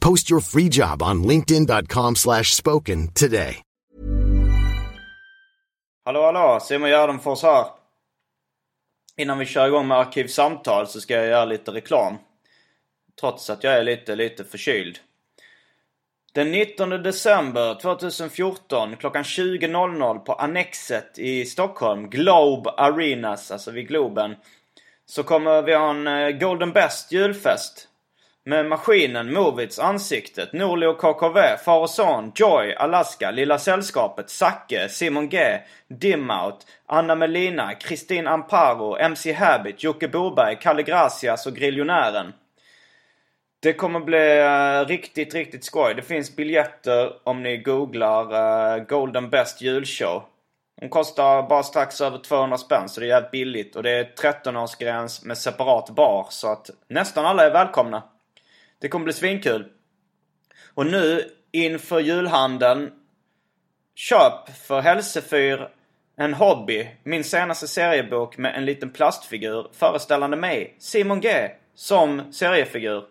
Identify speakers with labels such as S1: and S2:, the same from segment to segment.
S1: Post your free job on linkedin.com slash spoken today.
S2: Hallå hallå, Simon Gärdenfors här. Innan vi kör igång med Arkivsamtal så ska jag göra lite reklam. Trots att jag är lite, lite förkyld. Den 19 december 2014 klockan 20.00 på Annexet i Stockholm, Globe Arenas, alltså vid Globen, så kommer vi ha en eh, Golden Best julfest. Med Maskinen, Movits, Ansiktet, Norli och KKV, Far och Son, Joy, Alaska, Lilla Sällskapet, Zacke, Simon G, Dimout, Anna Melina, Kristin Amparo, MC Habit, Jocke Boberg, Kalle Gracias och Griljonären. Det kommer bli eh, riktigt, riktigt skoj. Det finns biljetter om ni googlar eh, Golden Best julshow. De kostar bara strax över 200 spänn så det är jävligt billigt. Och det är 13-årsgräns med separat bar. Så att nästan alla är välkomna. Det kommer bli svinkul. Och nu inför julhandeln. Köp för Hälsefyr en hobby. Min senaste seriebok med en liten plastfigur föreställande mig, Simon G, som seriefigur.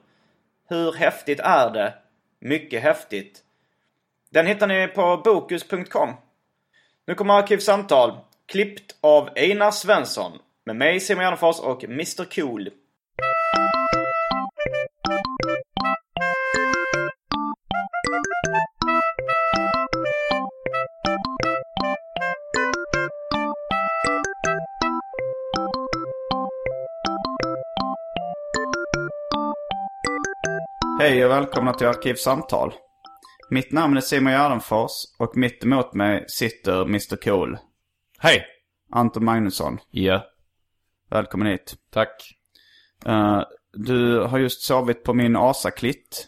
S2: Hur häftigt är det? Mycket häftigt. Den hittar ni på bokus.com. Nu kommer Arkivsamtal. Klippt av Einar Svensson. Med mig Simon Gärdenfors och Mr Cool. Hej och välkomna till Arkivsamtal. Mitt namn är Simon Gärdenfors och mitt emot mig sitter Mr Cool.
S3: Hej!
S2: Anton Magnusson.
S3: Ja,
S2: Välkommen hit.
S3: tack.
S2: Eh, du har just sovit på min asaklitt.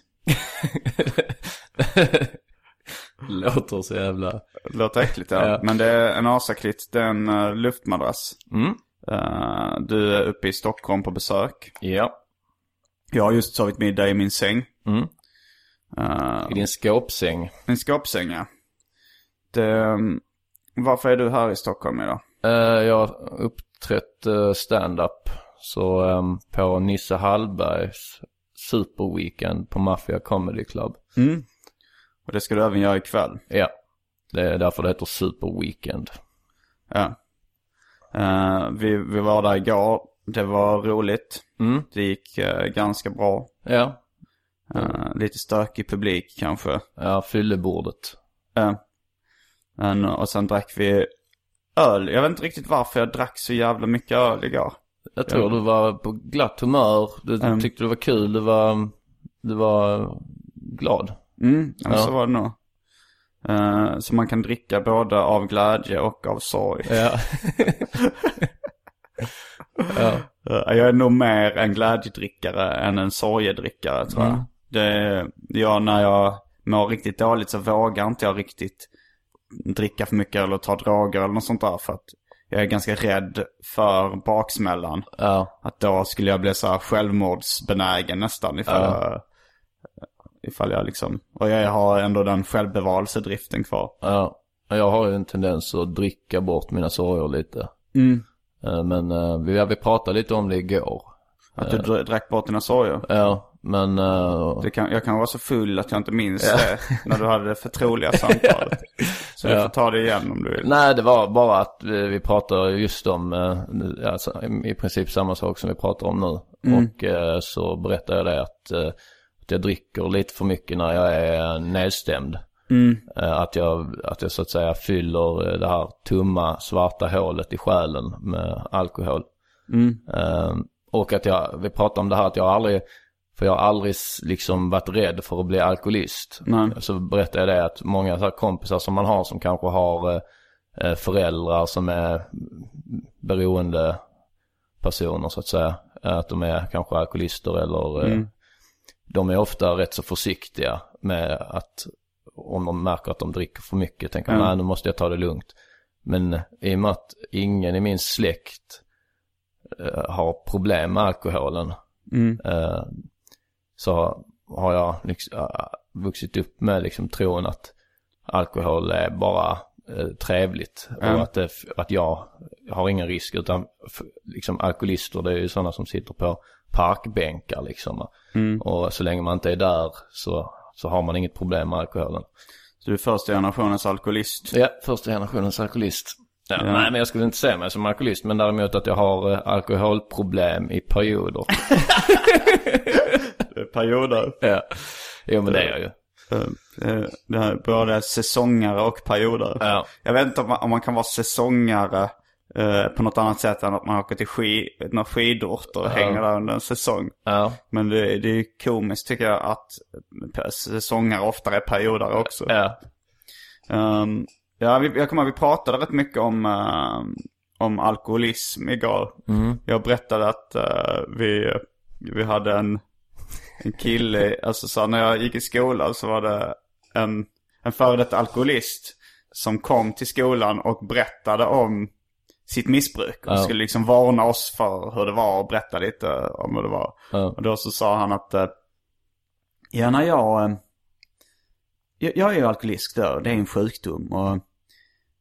S3: Låter så jävla...
S2: Låter äckligt ja.
S3: Ja.
S2: Men det är en asaklitt, det är en uh, luftmadrass.
S3: Mm.
S2: Eh, du är uppe i Stockholm på besök.
S3: Ja.
S2: Jag har just sovit middag i min säng.
S3: Mm.
S2: Eh,
S3: I din skåpsäng.
S2: min skåpsäng ja. Det, um, varför är du här i Stockholm idag?
S3: Eh, jag har uppträtt uh, stand-up. Så ehm, på Nisse Hallbergs superweekend på Mafia Comedy Club.
S2: Mm. Och det ska du även göra ikväll.
S3: Ja. Det är därför det heter superweekend.
S2: Ja. Eh, vi, vi var där igår. Det var roligt.
S3: Mm.
S2: Det gick eh, ganska bra.
S3: Ja.
S2: Eh, lite stökig publik kanske.
S3: Ja, fyllebordet.
S2: Eh, men, och sen drack vi öl. Jag vet inte riktigt varför jag drack så jävla mycket öl igår.
S3: Jag tror du var på glatt humör. Du
S2: Mm.
S3: tyckte det var kul. Du var, du var glad.
S2: Mm, ja. men
S3: Ja.
S2: så var det nog. Eh, så man kan dricka både av glädje och av sorg.
S3: Ja. ja.
S2: Eh, Jag är nog mer en glädjedrickare än en sorgedrickare tror jag.
S3: Mm.
S2: Det jag, när jag mår riktigt dåligt så vågar inte jag riktigt dricka för mycket eller ta droger eller något sånt där. För att jag är ganska rädd för baksmällan.
S3: Ja.
S2: Att då skulle jag bli så här självmordsbenägen nästan ifall
S3: Ja.
S2: jag... Ifall jag liksom... Och jag har ändå den självbevarelsedriften kvar.
S3: Ja, jag har ju en tendens att dricka bort mina sorger lite.
S2: Mm.
S3: Eh, Men eh, vi, vi pratade lite om det igår.
S2: Att du dr- drack bort dina sorger.
S3: Ja, men... eh,
S2: Det kan, jag kan vara så full att jag inte minns det när du hade det förtroliga samtalet. Så du
S3: Ja.
S2: får ta det igen om du vill.
S3: Nej, det var bara att vi, vi pratade just om eh, nu- alltså, i, princip samma sak som vi pratar om nu.
S2: Mm.
S3: Och eh, så berättade jag det att, eh, att jag dricker lite för mycket när jag är nedstämd. Eh, Att, jag, att jag så att säga fyller eh, det här tomma svarta hålet i själen med alkohol. Eh, Och att jag, vi pratar om det här att jag aldrig, för jag har aldrig liksom varit rädd för att bli alkoholist.
S2: Nej.
S3: Så berättade jag det att många så kompisar som man har som kanske har eh, föräldrar som är beroende personer så att säga. Att de är kanske alkoholister eller eh, de är ofta rätt så försiktiga med att om de märker att de dricker för mycket tänker
S2: Ja.
S3: nej nu måste jag ta det lugnt. Men i och med att ingen i min släkt eh, har problem med alkoholen eh, så har jag liksom, eh, vuxit upp med liksom tron att alkohol är bara eh, trevligt
S2: Ja.
S3: och att, det, att jag har ingen risk utan liksom alkoholister det är ju sådana som sitter på parkbänkar liksom. Och så länge man inte är där så, så har man inget problem med alkoholen.
S2: Så du är första generationens alkoholist.
S3: Ja, första generationens alkoholist. Ja,
S2: Ja.
S3: Nej, men jag skulle inte se mig som alkoholist, men däremot att jag har eh, alkoholproblem i perioder.
S2: Perioder.
S3: ja. Jo, men det är jag ju.
S2: Eh, Det är både säsongare och perioder.
S3: Ja.
S2: Jag vet inte om man, om man kan vara säsongare eh, på något annat sätt än att man åker till skid, några skidort och hänger där under en säsong. Men det, det är ju komiskt tycker jag att säsongare oftare är perioder också. Ehm, ja, vi, jag kommer ihåg vi pratade rätt mycket om, ehm, om alkoholism igår. Jag berättade att eh, vi, vi hade en, en kille, alltså så när jag gick i skolan så var det en, en före detta alkoholist som kom till skolan och berättade om sitt missbruk. Och
S3: Ja.
S2: skulle liksom varna oss för hur det var och berätta lite om hur det var.
S3: Ja.
S2: Och då så sa han att, eh, ja när jag, eh, jag, jag är ju alkoholist då, det är en sjukdom. Och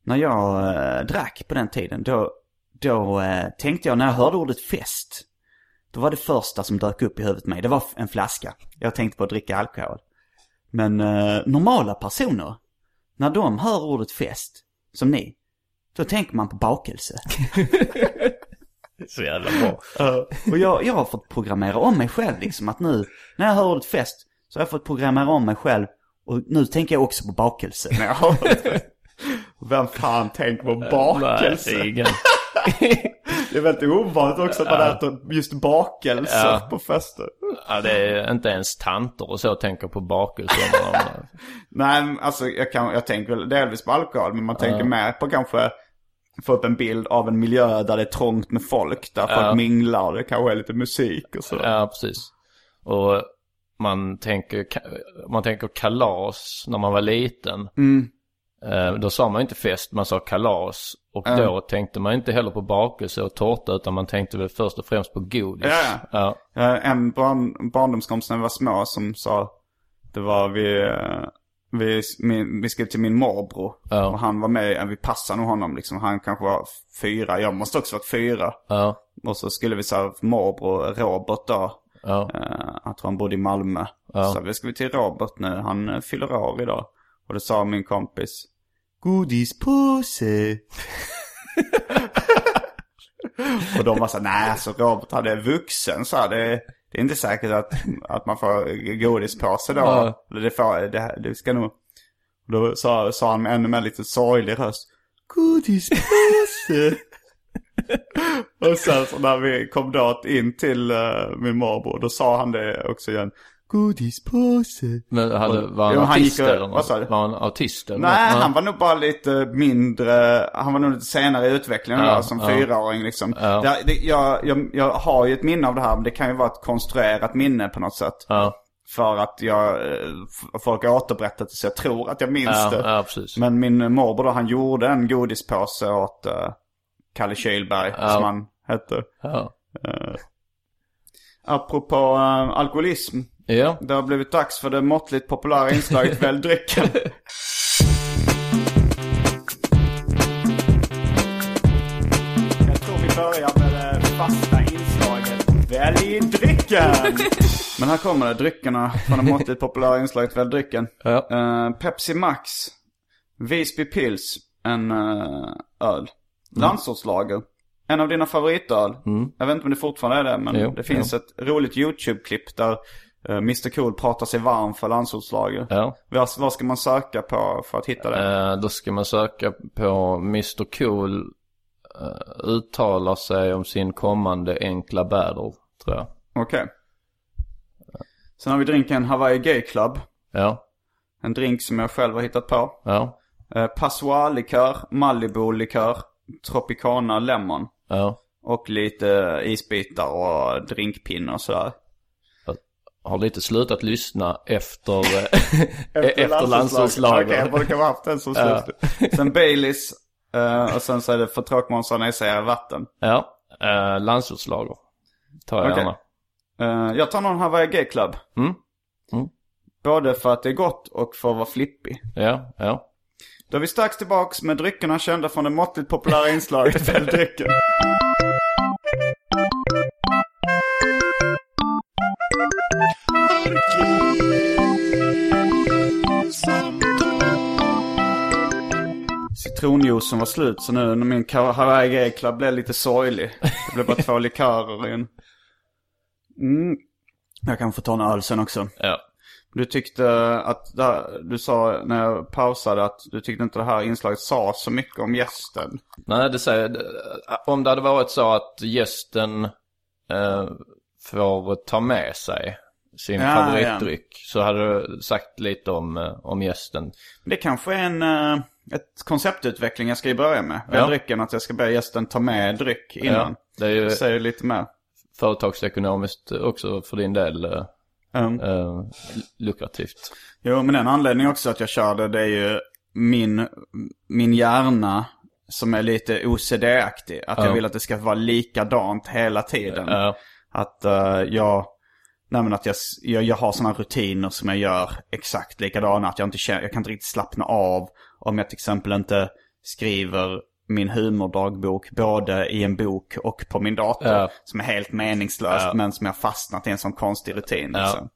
S2: när jag eh, drack på den tiden, då, då eh, tänkte jag när jag hörde ordet fest. Då var det första som dök upp i huvudet mig, det var en flaska. Jag tänkte på att dricka alkohol. Men eh, normala personer, när de hör ordet fest, som ni, då tänker man på bakelse.
S3: Så jävla bra.
S2: Och jag, jag har fått programmera om mig själv liksom att nu, när jag hör ordet fest, så har jag fått programmera om mig själv. Och nu tänker jag också på bakelse när jag hör ordet. Vem fan tänker på bakelse?
S3: Nej, ingen.
S2: Det är väldigt ovanligt också att man
S3: Ja.
S2: äter just bakelse
S3: Ja.
S2: på fester.
S3: Ja, det är inte ens tanter och så tänker på bakelse.
S2: Nej, alltså jag, kan, jag tänker delvis på alkohol, men man tänker mer på kanske få upp en bild av en miljö där det är trångt med folk, där folk minglar och det kanske är lite musik och så.
S3: Ja, precis. Och man tänker, man tänker kalas när man var liten. Eh, Då sa man inte fest, man sa kalas. Och då tänkte man inte heller på bakelse och tårta utan man tänkte väl först och främst på godis.
S2: Ja,
S3: ja.
S2: Eh, En barn, barndomskompis när vi var små som sa, det var vi, vi, min, vi skulle till min morbror.
S3: Ja.
S2: Och han var med, vi passade nog honom liksom. Han kanske var fyra, jag måste också varit fyra.
S3: Ja.
S2: Och så skulle vi så morbror Robert då.
S3: Ja.
S2: Uh, tror han bodde i Malmö.
S3: Ja.
S2: Så vi ska vi till Robert nu, han eh, fyller år idag. Och det sa min kompis. Godispåse. och de var så nej alltså Robert han är vuxen så här, det, det är inte säkert att, att man får godispåse då.
S3: Ja.
S2: Eller det får, det, det ska nog. Då sa, sa han med ännu mer lite sorglig röst. Godispåse. Och sen så när vi kom då in till uh, min morbror, då sa han det också igen. Godispåse.
S3: Men hade, var han
S2: Jo, han gick
S3: eller
S2: vad sa du?
S3: något? Var han autist eller
S2: Nej,
S3: något?
S2: han var nog bara lite mindre, han var nog lite senare i utvecklingen
S3: Ja,
S2: då, som
S3: ja.
S2: fyraåring liksom.
S3: Ja.
S2: Det, det, jag, jag, jag har ju ett minne av det här, men det kan ju vara ett konstruerat minne på något sätt.
S3: Ja,
S2: För att jag, eh, folk har återberättat det så jag tror att jag minns
S3: ja,
S2: det.
S3: ja, precis.
S2: Men min morbror då, han gjorde en godispåse åt uh, Kalle Kylberg,
S3: Ja.
S2: som han hette.
S3: Ja.
S2: Apropå uh, alkoholism.
S3: Ja.
S2: Det har blivit dags för det måttligt populära inslaget Välj drycken. Jag tror vi börjar med det fasta inslaget Välj drycken! Men här kommer det, dryckerna från det måttligt populära inslaget Välj drycken.
S3: Ja.
S2: Eh, Pepsi Max, Visby Pils, en eh, öl. Landsortslager. En av dina favoritöl. Jag vet inte om det fortfarande är det, men
S3: Jo,
S2: det finns ett roligt YouTube-klipp där Mr Cool pratar sig varm för landsortslager.
S3: Ja.
S2: Vad, ska man söka på för att hitta det?
S3: Eh, då ska man söka på Mr Cool eh, uttalar sig om sin kommande enkla battle, tror jag.
S2: Okej. Sen har vi drinken Hawaii Gay Club.
S3: Ja,
S2: En drink som jag själv har hittat på.
S3: ja,
S2: Eh, Passoir-likör, Malibu-likör, Tropicana Lemon.
S3: ja.
S2: Och lite isbitar och drinkpinnar och sådär.
S3: Har lite slutat lyssna efter, efter, efter landsortslager.
S2: Okej, jag borde ha haft den som slut. Sen Baileys. eh, och sen så är det för tråkmånsarna i sig vatten.
S3: Ja, eh, landsortslager. Tar jag
S2: Okej.
S3: gärna.
S2: Eh, jag tar någon Hawaii Gay Club.
S3: Mm. Mm.
S2: Både för att det är gott och för att vara flippig.
S3: Ja, ja.
S2: Då är vi strax tillbaks med dryckerna kända från det måttligt populära inslaget Välj drycken. Citronjuicen var slut så nu när min Hawaii Club blev lite sorglig. Det blev bara två likörer i en. Mm. Jag kan få ta en öl sen också.
S3: Ja.
S2: Du tyckte att, här, du sa när jag pausade att du tyckte inte det här inslaget sa så mycket om gästen.
S3: Nej, det säger, om det hade varit så att gästen eh, får ta med sig sin
S2: Ja,
S3: favoritdryck så hade du sagt lite om, eh, om gästen.
S2: Det kanske är en, eh, ett konceptutveckling jag ska ju börja med.
S3: Ja.
S2: drycken, att jag ska be gästen ta med dryck innan.
S3: Ja, det är ju
S2: Säger lite mer.
S3: företagsekonomiskt också för din del eh,
S2: Mm.
S3: eh, lukrativt.
S2: Jo, men en anledning också att jag kör det, är ju min, min hjärna som är lite OCD-aktig. Att jag
S3: Ja.
S2: vill att det ska vara likadant hela tiden.
S3: Ja,
S2: Att eh, jag, nej men att jag, jag, jag har sådana rutiner som jag gör exakt likadana. Att jag inte känner, jag kan inte riktigt slappna av om jag till exempel inte skriver min humordagbok både i en bok och på min dator.
S3: Ja.
S2: Som är helt meningslöst
S3: Ja.
S2: men som jag fastnat i en sån konstig rutin.
S3: Ja.
S2: Liksom.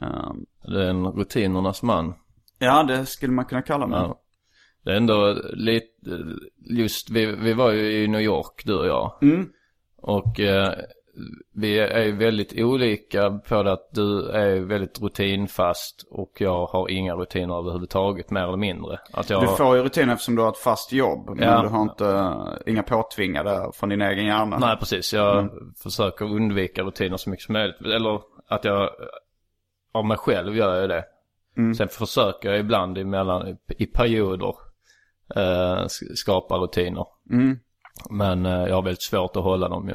S2: Um,
S3: det är en rutinernas man.
S2: ja, det skulle man kunna kalla mig.
S3: Ja. Det är ändå lite, just vi, vi var ju i New York du och jag.
S2: Mm.
S3: Och eh, vi är väldigt olika på det att du är väldigt rutinfast och jag har inga rutiner överhuvudtaget mer eller mindre. Att jag,
S2: Du får ju rutin eftersom du har ett fast jobb. Men
S3: Ja.
S2: du har inte, inga påtvingade från din egen hjärna.
S3: Nej precis, jag försöker undvika rutiner så mycket som möjligt. Eller att jag, av mig själv gör jag det. Sen försöker jag ibland emellan, i perioder eh, sk- skapa rutiner.
S2: Mm.
S3: Men eh, jag har väldigt svårt att hålla dem ju.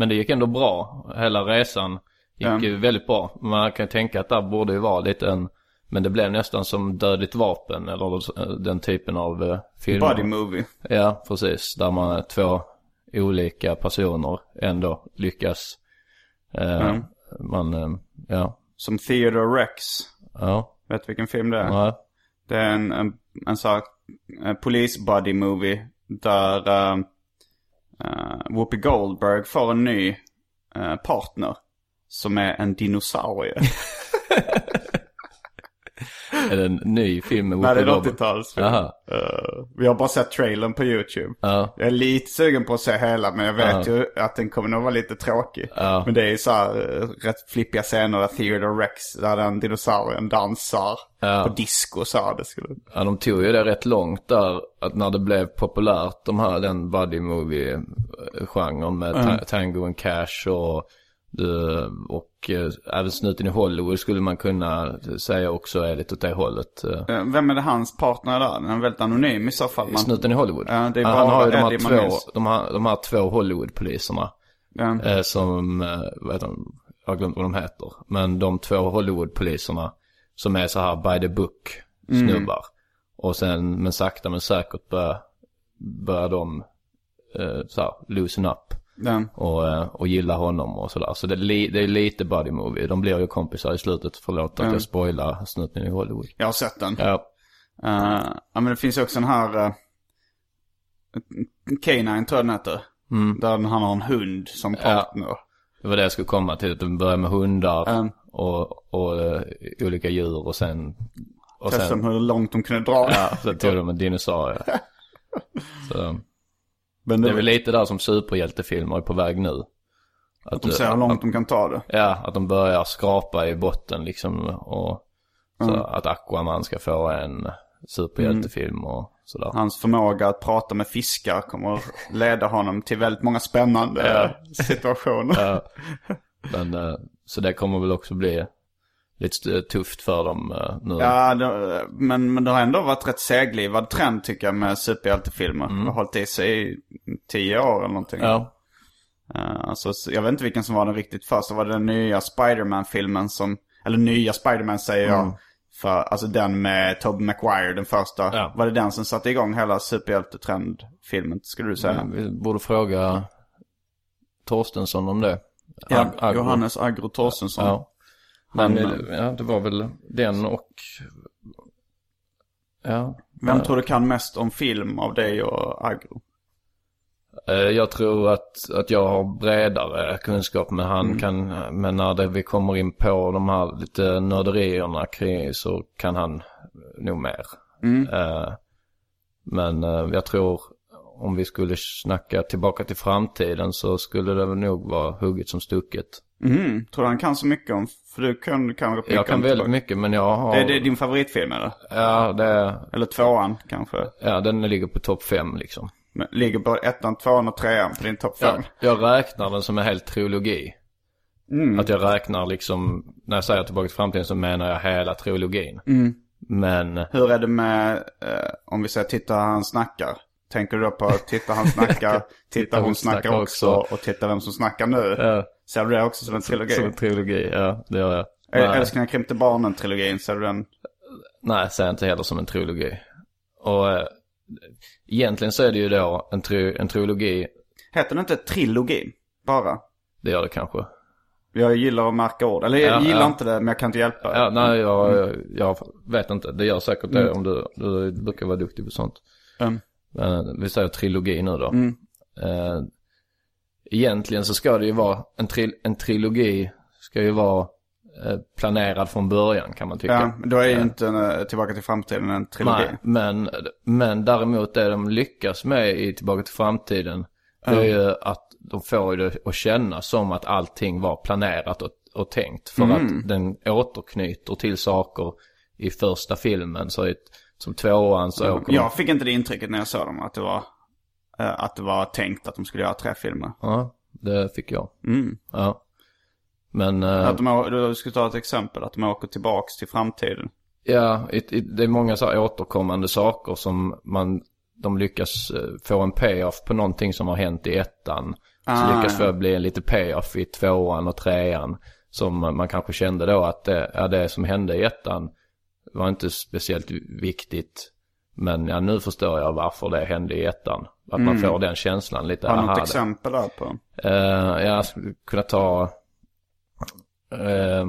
S3: Men det gick ändå bra. Hela resan gick
S2: Ja.
S3: ju väldigt bra. Man kan tänka att det borde ju vara lite en, men det blev nästan som dödligt vapen eller eh, den typen av eh, filmer.
S2: Body movie.
S3: Ja, precis. Där man är två olika personer ändå lyckas. Eh,
S2: Mm.
S3: Man, eh, ja,
S2: Som Theodore Rex.
S3: ja,
S2: Vet du vilken film det är?
S3: ja,
S2: Det är en, en, en här en police body movie. Där uh, Whoopi Goldberg får en ny uh, partner. Som är en dinosaurie.
S3: Är det en ny film med
S2: Nej, det
S3: Whoopi
S2: är en
S3: Goldberg?
S2: 80-talsfilm.
S3: Jaha.
S2: Eh, vi har bara sett trailern på YouTube.
S3: Ja,
S2: Jag är lite sugen på att se hela men jag vet
S3: Ja.
S2: ju att den kommer nog vara lite tråkig.
S3: Ja.
S2: Men det är ju så här eh, rätt flippiga scener där Theodore Rex, där den dinosaurien dansar på disco så här, det skulle...
S3: Ja, de tog ju det rätt långt där, att när det blev populärt, de här, den buddy movie-genren med ta- Tango and Cash och, och eh, även Snuten i Hollywood skulle man kunna säga också är lite åt det hållet. eh.
S2: Eh, Vem är det hans partner där? Den är väldigt anonym i så fall. Man...
S3: Snuten i Hollywood?
S2: Ja,
S3: Han har ju de här, två, de, här, de här två Hollywood-poliserna.
S2: Ja.
S3: Eh, som, eh, vad heter de? Jag har glömt vad de heter. Men de två Hollywood-poliserna som är så här by the book snubbar. Och sen, men sakta men säkert börjar, börjar de eh, så här, loosen up.
S2: Den.
S3: Och, eh, och gilla honom och sådär. Så det är, li, det är lite buddy movie. De blir ju kompisar i slutet. Förlåt att jag spoilar snuten i Hollywood.
S2: Jag har sett den.
S3: Ja,
S2: Eh, ja men det finns ju också den här... Uh, Canine tror jag den heter. Där han har en hund som partner.
S3: det var det jag skulle komma till. Att de börjar med hundar
S2: Mm.
S3: och, och eh, olika djur och sen... Och
S2: Testa
S3: sen
S2: hur långt de kunde dra.
S3: Ja, så tog de en dinosaurie. Så
S2: men
S3: det
S2: det
S3: är väl lite där som superhjältefilmer är på väg nu. Att,
S2: De ser hur långt de kan ta det.
S3: Ja, att de börjar skrapa i botten liksom och så att Aquaman ska få en superhjältefilm och sådär.
S2: Hans förmåga att prata med fiskar kommer leda honom till väldigt många spännande situationer.
S3: Ja. Men, eh, så det kommer väl också bli lite tufft för dem eh, nu.
S2: Ja, det, men, men det har ändå varit rätt seglivad trend tycker jag med superhjältefilmer. Det har hållit i sig i tio år eller någonting.
S3: Ja.
S2: Eh, alltså, så jag vet inte vilken som var den riktigt första. Var det den nya Spider-Man-filmen som... Eller nya Spider-Man säger jag. För, alltså den med Tobey Maguire, den första.
S3: Ja.
S2: Var det den som satte igång hela superhjältetrendfilmen, skulle du säga?
S3: Vi borde fråga Torstensson om det.
S2: Ja,
S3: Ag- Agro.
S2: Johannes Agro Torstensson.
S3: Ja. Men
S2: Han,
S3: ja, det var väl den och... Ja.
S2: Vem tror du kan mest om film av dig och Agro?
S3: Eh, Jag tror att, att jag har bredare kunskap men han kan, men när det, vi kommer in på de här lite nörderierna kring så kan han nog mer. Eh, Men eh, jag tror om vi skulle snacka tillbaka till framtiden så skulle det nog vara hugget som stucket.
S2: Mm, tror du han kan så mycket om... För du kan kanske
S3: Jag kan väldigt mycket men jag har...
S2: Det, det är din favoritfilm eller?
S3: Ja, det,
S2: Eller tvåan kanske?
S3: ja, den ligger på topp fem liksom.
S2: Men ligger på ettan, tvåan och trean på din topp fem?
S3: Ja, jag räknar den som en hel trilogi. Att jag räknar liksom, när jag säger tillbaka till framtiden så menar jag hela trilogin. Men,
S2: Hur är det med, eh, om vi säger titta han snackar? Tänker du då på titta han snackar, titta hon snackar också och titta vem som snackar nu?
S3: ja,
S2: Ser du det också som en trilogi?
S3: som en trilogi, ja det gör jag.
S2: Nej. Krympte barnen-trilogin, ser du den?
S3: nej, säger jag inte heller som en trilogi. Och eh, egentligen så är det ju då en, tri, en trilogi,
S2: Heter den inte trilogi? Bara?
S3: det gör det kanske.
S2: Jag gillar att märka ord. Eller jag
S3: Ja,
S2: gillar
S3: ja.
S2: inte det, men jag kan inte hjälpa.
S3: Ja, nej, jag, jag vet inte. Det gör säkert det om du, du brukar vara duktig på sånt.
S2: Mm.
S3: Men vi säger trilogi nu då.
S2: Mm.
S3: Eh, egentligen så ska det ju vara, en, tri, en trilogi ska ju vara eh, planerad från början kan man tycka.
S2: Ja, då är ju inte eh, Tillbaka till framtiden en trilogi.
S3: Nej, men, men däremot det de lyckas med i Tillbaka till framtiden, det är ju att de får det att kännas som att allting var planerat och, och tänkt. För
S2: Mm.
S3: att den återknyter till saker i första filmen. Så i, som tvåan så åker de...
S2: Jag fick inte det intrycket när jag såg dem, att det var, eh, att det var tänkt att de skulle göra tre filmer.
S3: Ja, det fick jag.
S2: Mm.
S3: Ja. Men... eh,
S2: Att de, du skulle ta ett exempel, att de åker tillbaks till framtiden.
S3: Ja, it, it, det är många så här återkommande saker som man, de lyckas eh, få en payoff på någonting som har hänt i ettan. så
S2: Ah,
S3: lyckas
S2: ja.
S3: få bli en lite payoff i tvåan och trean. Som man kanske kände då att det, ja, det som hände i ettan var inte speciellt viktigt. Men ja, nu förstår jag varför det hände i ettan. Att man får den känslan lite.
S2: Mm. Har du något
S3: det-
S2: exempel där på?
S3: Eh, jag skulle kunna ta... eh,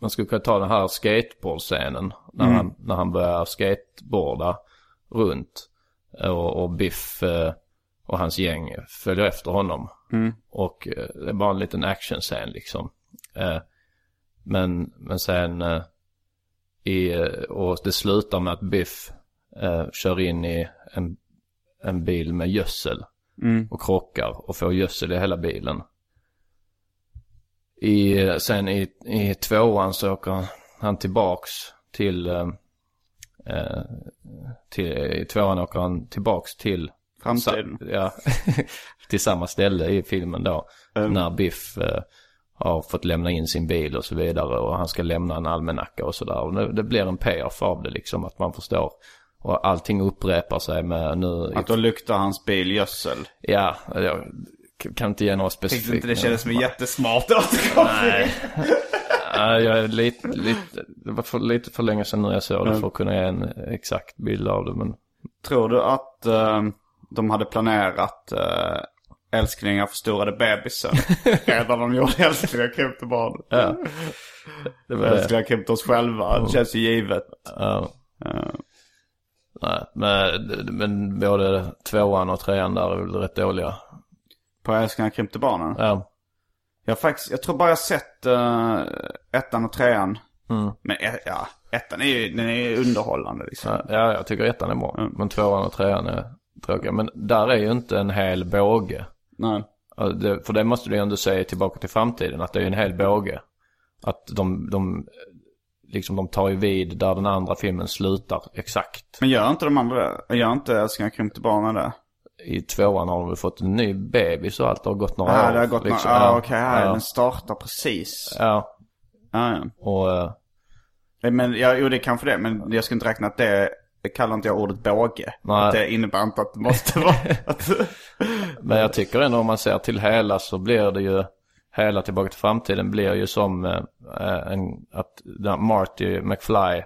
S3: man skulle kunna ta den här skateboardscenen. När, han, när han börjar skateboarda runt. Och, och Biff eh, och hans gäng följer efter honom. Och eh, det är bara en liten actionscen liksom. Men, men sen... I, och det slutar med att Biff eh, kör in i en, en bil med gödsel och krockar och får gödsel i hela bilen. I, sen i, i tvåan så åker han tillbaks till, eh, eh, till, i tvåan åker han tillbaks till
S2: Framtiden.
S3: Sa, ja, till samma ställe i filmen då. När Biff eh, har fått lämna in sin bil och så vidare och han ska lämna en almanacka och sådär. Det, det blir en payoff av det liksom att man förstår. Och allting upprepar sig med nu.
S2: Att då luktar hans bil gödsel.
S3: Ja, jag kan inte ge några
S2: Tyckte
S3: specifika.
S2: inte det kändes som en jättesmart återkoppling.
S3: Nej. Ja, jag är lite, lite, det var för, lite för länge sedan nu jag såg det för att kunna ge en exakt bild av det. Men
S2: Tror du att eh, de hade planerat uh, älsklingar förstorade bebisen? Redan de gjorde älsklingar krympte barn.
S3: ja. Det var.
S2: Älsklingar krympte oss själva. Det känns ju givet.
S3: Ja.
S2: Eh,
S3: Nej, men, men både tvåan och trean där är väl rätt dåliga.
S2: på älsklingar krympte barnen.
S3: Ja.
S2: Jag, faktiskt, jag tror bara jag sett uh, ettan och trean. Men eh, ja, ettan är ju den är ju underhållande liksom.
S3: Ja, ja, jag tycker ettan är bra. Men tvåan och trean är tråkiga. Men där är ju inte en hel båge.
S2: Nej.
S3: För det måste du ju ändå säga tillbaka till framtiden, att det är en hel båge. Att de, de, liksom de tar ju vid där den andra filmen slutar exakt.
S2: Men gör inte de andra det? Gör inte Älsklingar krympte barnen det?
S3: I tvåan har de väl fått en ny bebis och allt, det har gått några
S2: Ja,
S3: år.
S2: det har gått
S3: liksom.
S2: några... Ja, okej. här,
S3: ja,
S2: Den startar precis.
S3: ja,
S2: Ja, ja.
S3: och eh,
S2: Eh, Men, ja, jo det är kanske det. Men jag skulle inte räkna att det, det kallar inte jag ordet båge.
S3: Nej.
S2: Det innebär inte att det måste vara...
S3: Men jag tycker ändå om man ser till hela så blir det ju, hela Tillbaka till framtiden blir ju som eh, en, att Marty McFly,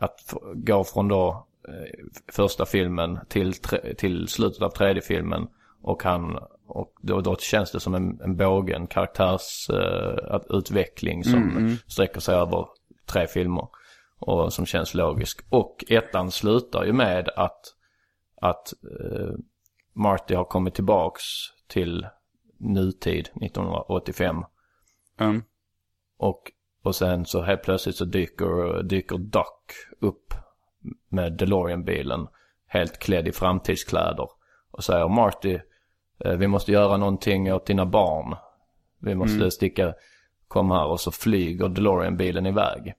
S3: att gå från då eh, första filmen till, tre, till slutet av tredje filmen och han, och då, då känns det som en, en båge, en karaktärs eh, att utveckling som sträcker sig över tre filmer. Och som känns logisk. Och ettan slutar ju med att, att eh, Marty har kommit tillbaks till nutid 1985.
S2: Mm.
S3: Och, och sen så helt plötsligt så dyker, dyker Doc upp med DeLorean-bilen. Helt klädd i framtidskläder. Och säger Marty, eh, vi måste göra någonting åt dina barn. Vi måste sticka, kom här. Och så flyger DeLorean-bilen iväg.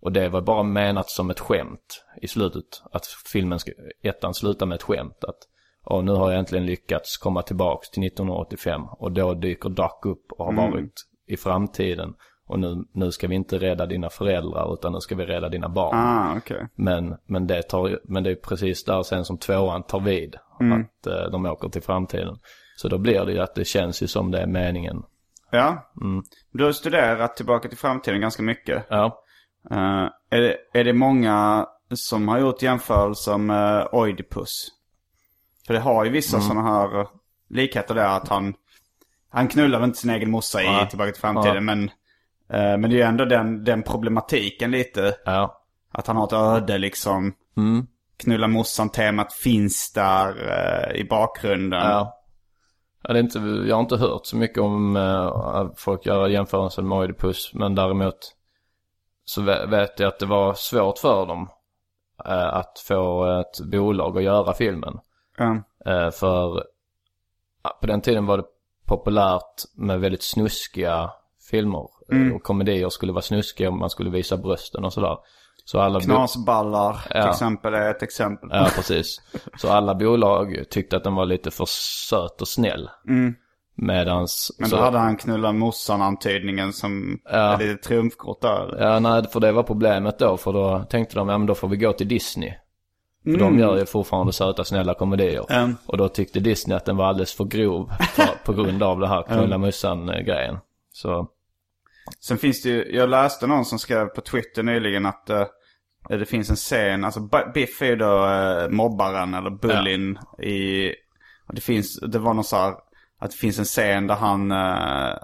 S3: Och det var bara menat som ett skämt i slutet. Att filmen, ska, ettan slutar med ett skämt. Att och nu har jag äntligen lyckats komma tillbaks till 1985. Och då dyker Doc upp och har varit i framtiden. Och nu, nu ska vi inte rädda dina föräldrar utan nu ska vi rädda dina barn.
S2: ah, okej.
S3: Men, men, det tar, men det är precis där sen som tvåan tar vid. Att eh, de åker till framtiden. Så då blir det ju att det känns ju som det är meningen.
S2: Ja. Du har studerat Tillbaka till framtiden ganska mycket.
S3: Ja,
S2: Eh, är, det, är det många som har gjort jämförelser med Oidipus? För det har ju vissa
S3: Mm.
S2: sådana här likheter där att han, han knullar inte sin egen morsa i. Tillbaka till framtiden.
S3: Ja.
S2: Men, eh, men det är ju ändå den, den problematiken lite.
S3: ja.
S2: Att han har ett öde liksom.
S3: Mm.
S2: Knulla morsan-temat finns där eh, i bakgrunden.
S3: Ja. Ja, det är inte, jag har inte hört så mycket om eh, folk gör jämförelser med Oidipus. Men däremot så vet jag att det var svårt för dem eh, att få ett bolag att göra filmen. Eh, för på den tiden var det populärt med väldigt snuskiga filmer. Eh, Och komedier skulle vara snuskiga och man skulle visa brösten och sådär. Så alla
S2: Knasballar till
S3: Ja.
S2: exempel är ett exempel.
S3: Ja, precis. Så alla bolag tyckte att den var lite för söt och snäll. Medans...
S2: Men
S3: så,
S2: då hade han knullat morsan-antydningen som
S3: Ja.
S2: är lite trumfkort där.
S3: Ja, nej, för det var problemet då. För då tänkte de, ja men då får vi gå till Disney. För de gör ju fortfarande söta, snälla komedier.
S2: Mm.
S3: Och då tyckte Disney att den var alldeles för grov för, på grund av det här knulla mussan-grejen. Så,
S2: Sen finns det ju, jag läste någon som skrev på Twitter nyligen att eh, det finns en scen, alltså Biff är ju då eh, mobbaren eller bullyn i, och det finns, det var någon så här, att det finns en scen där han, eh,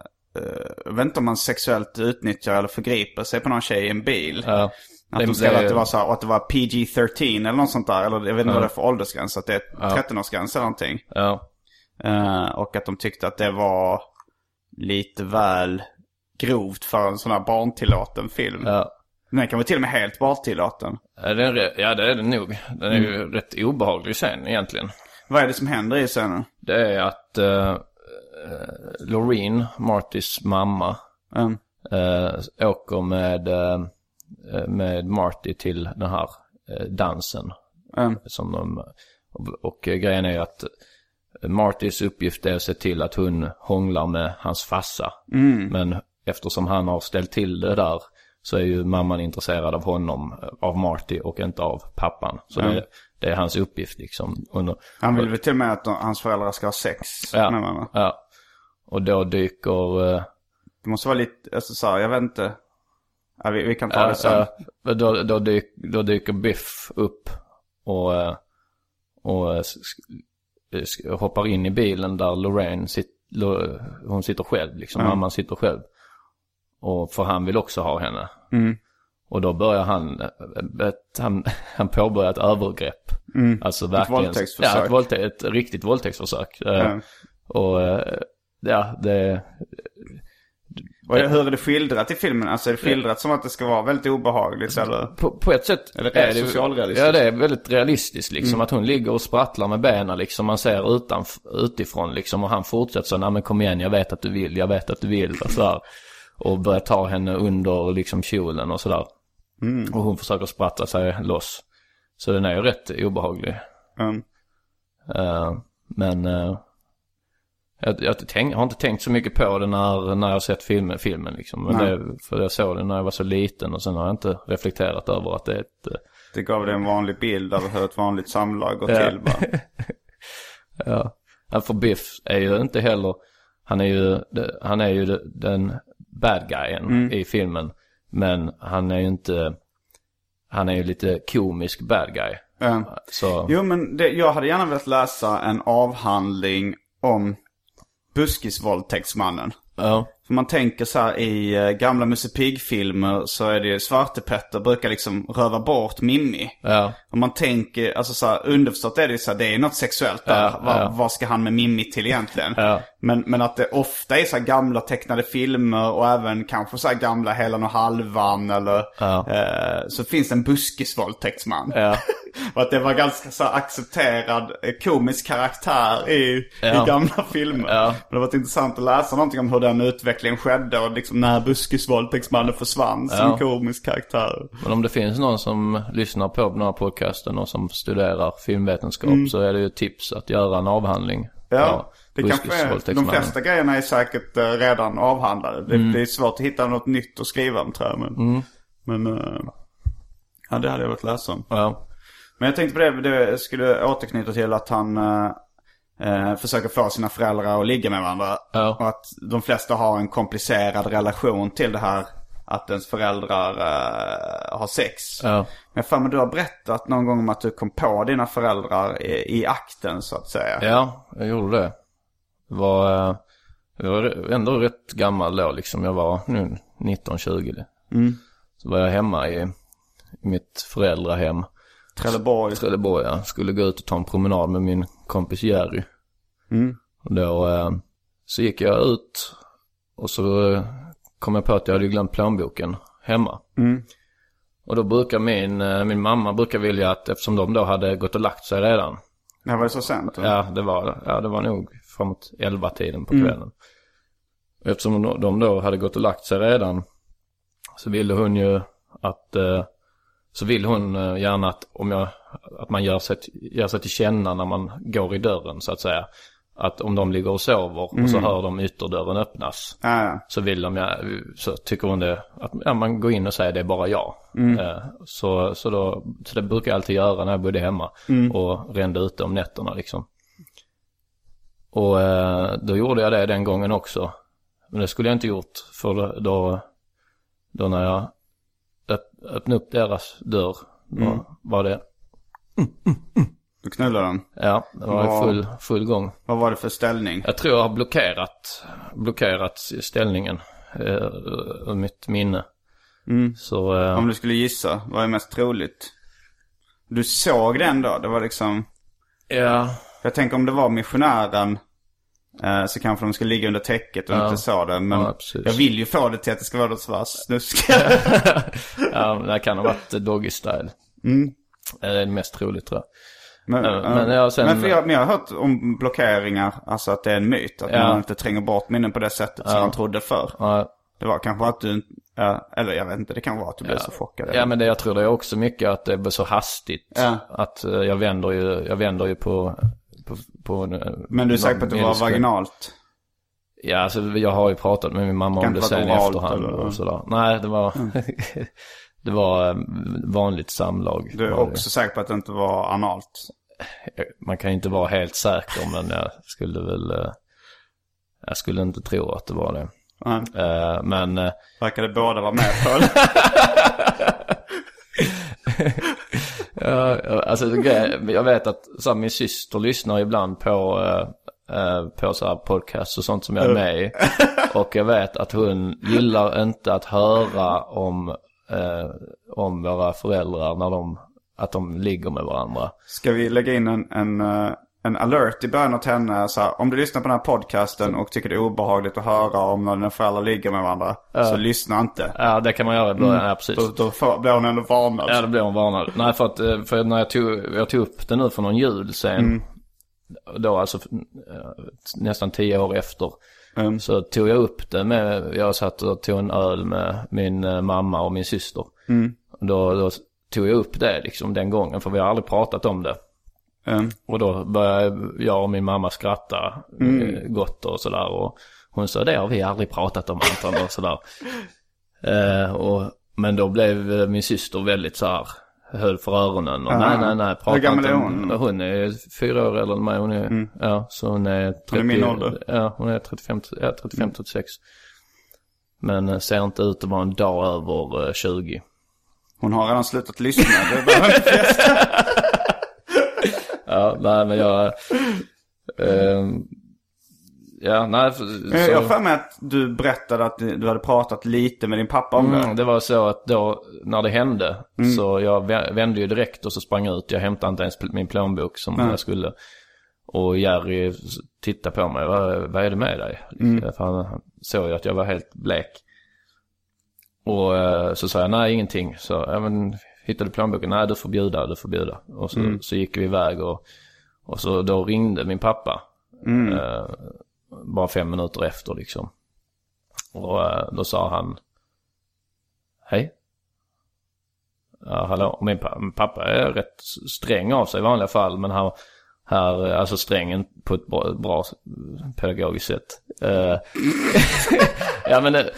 S2: jag vet inte om han sexuellt utnyttjar eller förgriper sig på någon tjej i en bil.
S3: ja.
S2: Att de skrev att det var så här, och att det var PG-13 eller något sånt där. Eller jag vet inte vad det är för åldersgräns. Att det är
S3: Ja.
S2: 13-årsgräns eller någonting.
S3: Ja,
S2: Eh, och att de tyckte att det var lite väl grovt för en sån här barntillåten film.
S3: ja.
S2: Den kan vara till och med helt barntillåten.
S3: Ja, det är, ja, det är det nog. Den är ju rätt obehaglig sen egentligen.
S2: Vad är det som händer i scenen?
S3: Det är att uh, Loreen, Martys mamma,
S2: Mm.
S3: eh, åker med, eh, med Marty till den här eh, dansen.
S2: Mm.
S3: Som de, och, och eh, grejen är ju att Martys uppgift är att se till att hon hånglar med hans farsa. Men eftersom han har ställt till det där så är ju mamman intresserad av honom, eh, av Marty och inte av pappan. Så det, det är hans uppgift liksom. Under,
S2: Han vill väl till och med att de, hans föräldrar ska ha sex
S3: Ja.
S2: med varandra.
S3: ja. Och då dyker... eh,
S2: Det måste vara lite, alltså så här, jag vet inte. Ja, vi, vi kan ta det sen.
S3: då, då, dyk, då dyker Biff upp och, eh, och eh, hoppar in i bilen där Lorraine sit, Lo, hon sitter själv liksom, mamman sitter själv. Och för han vill också ha henne.
S2: Mm.
S3: Och då börjar han, eh, ett, han, han påbörjar ett övergrepp. Alltså verkligen.
S2: våldtäktsförsök.
S3: Ja, ett, våldtä ett riktigt våldtäktsförsök.
S2: Ja.
S3: Och ja, det...
S2: Och hur är det skildrat i filmen? Alltså är det skildrat som att det ska vara väldigt obehagligt eller?
S3: På, på ett sätt
S2: Eller är det socialrealistiskt?
S3: Ja, det är väldigt realistiskt liksom.
S2: Mm.
S3: Att hon ligger och sprattlar med benen liksom. Man ser utan, utifrån liksom. Och han fortsätter så, nej men kom igen, jag vet att du vill, jag vet att du vill. Och så här. Och börjar ta henne under liksom kjolen och sådär.
S2: Mm.
S3: Och hon försöker sprattla sig loss. Så den är ju rätt obehaglig.
S2: Mm.
S3: Eh, men eh, jag, jag, tänk, har inte tänkt så mycket på det när, när jag sett filmen, filmen liksom. Men
S2: Nej.
S3: det, för jag såg det när jag var så liten och sen har jag inte reflekterat över att det är ett... eh,
S2: Det gav dig en vanlig bild av hur ett vanligt samlag går
S3: Ja.
S2: till bara.
S3: Ja. Ja, För Biff är ju inte heller, han är ju, han är ju den bad guyen
S2: Mm.
S3: i filmen. Men han är ju inte, han är ju lite komisk bad guy.
S2: Ja.
S3: Så,
S2: Jo men det, jag hade gärna velat läsa en avhandling om buskisvåldtäktsmannen.
S3: ja.
S2: För man tänker så här i eh, gamla Musse Pigg-filmer så är det ju Svarte Petter brukar liksom röva bort Mimmi.
S3: Ja.
S2: Och man tänker, alltså så här, underförstått är det så här, det är något sexuellt där.
S3: Ja,
S2: vad,
S3: ja.
S2: vad ska han med Mimmi till egentligen?
S3: Ja.
S2: Men, men att det ofta är så här gamla tecknade filmer och även kanske så här gamla Helan och Halvan eller
S3: Ja.
S2: eh, så finns det en buskisvåldtäktsman.
S3: Ja.
S2: och att det var ganska så accepterad eh, komisk karaktär i, i gamla filmer. Men det har varit intressant att läsa någonting om hur den utvecklingen skedde och liksom när buskisvåldtäktsmannen försvann som
S3: Ja.
S2: komisk karaktär.
S3: Men om det finns någon som lyssnar på den här podcasten och som studerar filmvetenskap
S2: Mm.
S3: så är det ju tips att göra en avhandling.
S2: Ja, det kanske är, de flesta grejerna är säkert eh, redan avhandlade. Det,
S3: Mm.
S2: det är svårt att hitta något nytt att skriva om tror jag. Men, men eh, ja, det hade jag velat läsa om.
S3: Ja.
S2: Men jag tänkte på det, det skulle återknyta till att han eh, försöker få sina föräldrar att ligga med varandra.
S3: Ja.
S2: Och att de flesta har en komplicerad relation till det här att ens föräldrar eh, har sex.
S3: Ja.
S2: Men för mig du har berättat någon gång om att du kom på dina föräldrar i, i akten så att säga.
S3: Ja, jag gjorde det. Det var, eh, jag var ändå rätt gammal då liksom. Jag var nu 19-20.
S2: Mm.
S3: Så var jag hemma i, i mitt föräldrahem.
S2: Trelleborg.
S3: Trelleborg, jag skulle gå ut och ta en promenad med min kompis Jerry.
S2: Mm.
S3: Och då eh, så gick jag ut och så eh, kom jag på att jag hade glömt plånboken hemma.
S2: Mm.
S3: Och då brukar min, eh, min mamma brukar vilja att eftersom de då hade gått och lagt sig redan.
S2: Det här var ju så sent. eller?
S3: Ja, det var, ja, det var nog framåt 11 tiden på kvällen. Och Eftersom de- de då hade gått och lagt sig redan så ville hon ju att, så vill hon gärna att om jag, att man gör sig, till- gör sig till känna när man går i dörren så att säga. Att om de ligger och sover och så hör de ytterdörren öppnas.
S2: Ja.
S3: Så vill de, så tycker hon det, att ja, man går in och säger det är bara jag. Eh, så, så, då, så det brukar jag alltid göra när jag bodde hemma. Och rände ute om nätterna liksom. Och eh, då gjorde jag det den gången också. Men det skulle jag inte gjort för då, då, när jag öpp, öppnade upp deras dörr. Då var det,
S2: Du knullade den.
S3: ja, det var i full, full gång.
S2: Vad var det för ställning?
S3: Jag tror jag har blockerat, blockerat ställningen eh, ur mitt minne.
S2: Mm.
S3: Så, eh,
S2: Om du skulle gissa, vad är mest troligt? Du såg den då? Det var liksom...
S3: ja,
S2: Jag tänker om det var missionären eh, så kanske de skulle ligga under täcket och
S3: Ja.
S2: inte så det. Men
S3: Ja,
S2: jag vill ju få det till att det ska vara något sånt snusk.
S3: ja, det kan ha varit doggy style.
S2: Mm.
S3: Är det mest troligt tror jag.
S2: Men,
S3: Ja,
S2: ja.
S3: men jag sen-
S2: men, jag, men jag har hört om blockeringar, alltså att det är en myt. Att
S3: Ja.
S2: man inte tränger bort minnen på det sättet som
S3: Ja.
S2: man trodde förr.
S3: Ja,
S2: Det var kanske att du, ja, eller jag vet inte, det kan vara att du blev så chockad.
S3: ja men det, jag tror det är också mycket att det blir så hastigt.
S2: Ja.
S3: Att eh, jag vänder ju, jag vänder ju på, på, på
S2: Men du är säker på att det var vaginalt?
S3: Ja, alltså jag har ju pratat med min mamma om det sen i efterhand
S2: eller?
S3: och sådär. Nej, det var, det var eh, vanligt samlag.
S2: Du är
S3: var det.
S2: också säker på att det inte var analt?
S3: Man kan ju inte vara helt säker men jag skulle väl, eh, jag skulle inte tro att det var det.
S2: Nej.
S3: Eh, Men
S2: Verkade båda vara med på det.
S3: Ja, ja, alltså jag vet att så här, min syster lyssnar ibland på, eh, på så här podcast och sånt som jag är med i. Och jag vet att hon gillar inte att höra om, eh, om våra föräldrar när de, att de ligger med varandra.
S2: Ska vi lägga in en, en, eh, en alert i början åt henne. Så här, om du lyssnar på den här podcasten och tycker det är obehagligt att höra om när dina föräldrar ligger med varandra. Så lyssna inte.
S3: Ja, det kan man göra i början. Ja, precis.
S2: Då, då får, blir hon ändå varnad.
S3: Ja, då blir hon varnad. Nej, för att eh, för när jag tog, jag tog upp det nu för någon jul sen. Då alltså eh, nästan tio år efter.
S2: Mm.
S3: Så tog jag upp det med, jag satt och tog en öl med min eh, mamma och min syster. Då, då tog jag upp det liksom den gången, för vi har aldrig pratat om det.
S2: Mm.
S3: Och då började jag och min mamma skratta mm. gott och sådär. Och hon sa det har vi aldrig pratat om Anton och sådär. eh, och, men då blev eh, min syster väldigt så här höll för öronen. Och nej, nej, nej. Prata
S2: Hur gammal är hon?
S3: Hon är fyra år än mig. Hon är, ja, så hon är 30,
S2: Hon är min ålder.
S3: Ja, hon är 35, ja, 35 36. Men eh, ser inte ut att vara en dag över eh, 20.
S2: Hon har redan slutat lyssna. Det behöver inte festa.
S3: Ja, nej men jag... ehm, ja, nej. för-
S2: Jag
S3: så-
S2: har för mig att du berättade att du hade pratat lite med din pappa om
S3: Mm,
S2: det.
S3: det var så att då när det hände så jag vä- vände ju direkt och så sprang ut. Jag hämtade inte ens min plånbok som jag skulle. Och Jerry tittade på mig. Vad, vad är det med dig? För han, såg ju att jag var helt blek. Och eh, så sa jag nej ingenting. Så ja, men hittade du plånboken? Nej du får bjuda, du får bjuda. Och så, så gick vi iväg och, och så då ringde min pappa. Eh, bara fem minuter efter liksom. Och eh, då sa han Hej. Ja, hallå. Min, pa- min pappa är rätt sträng av sig i vanliga fall. Men här, här alltså strängen på ett bra, bra pedagogiskt sätt. Eh, ja men det,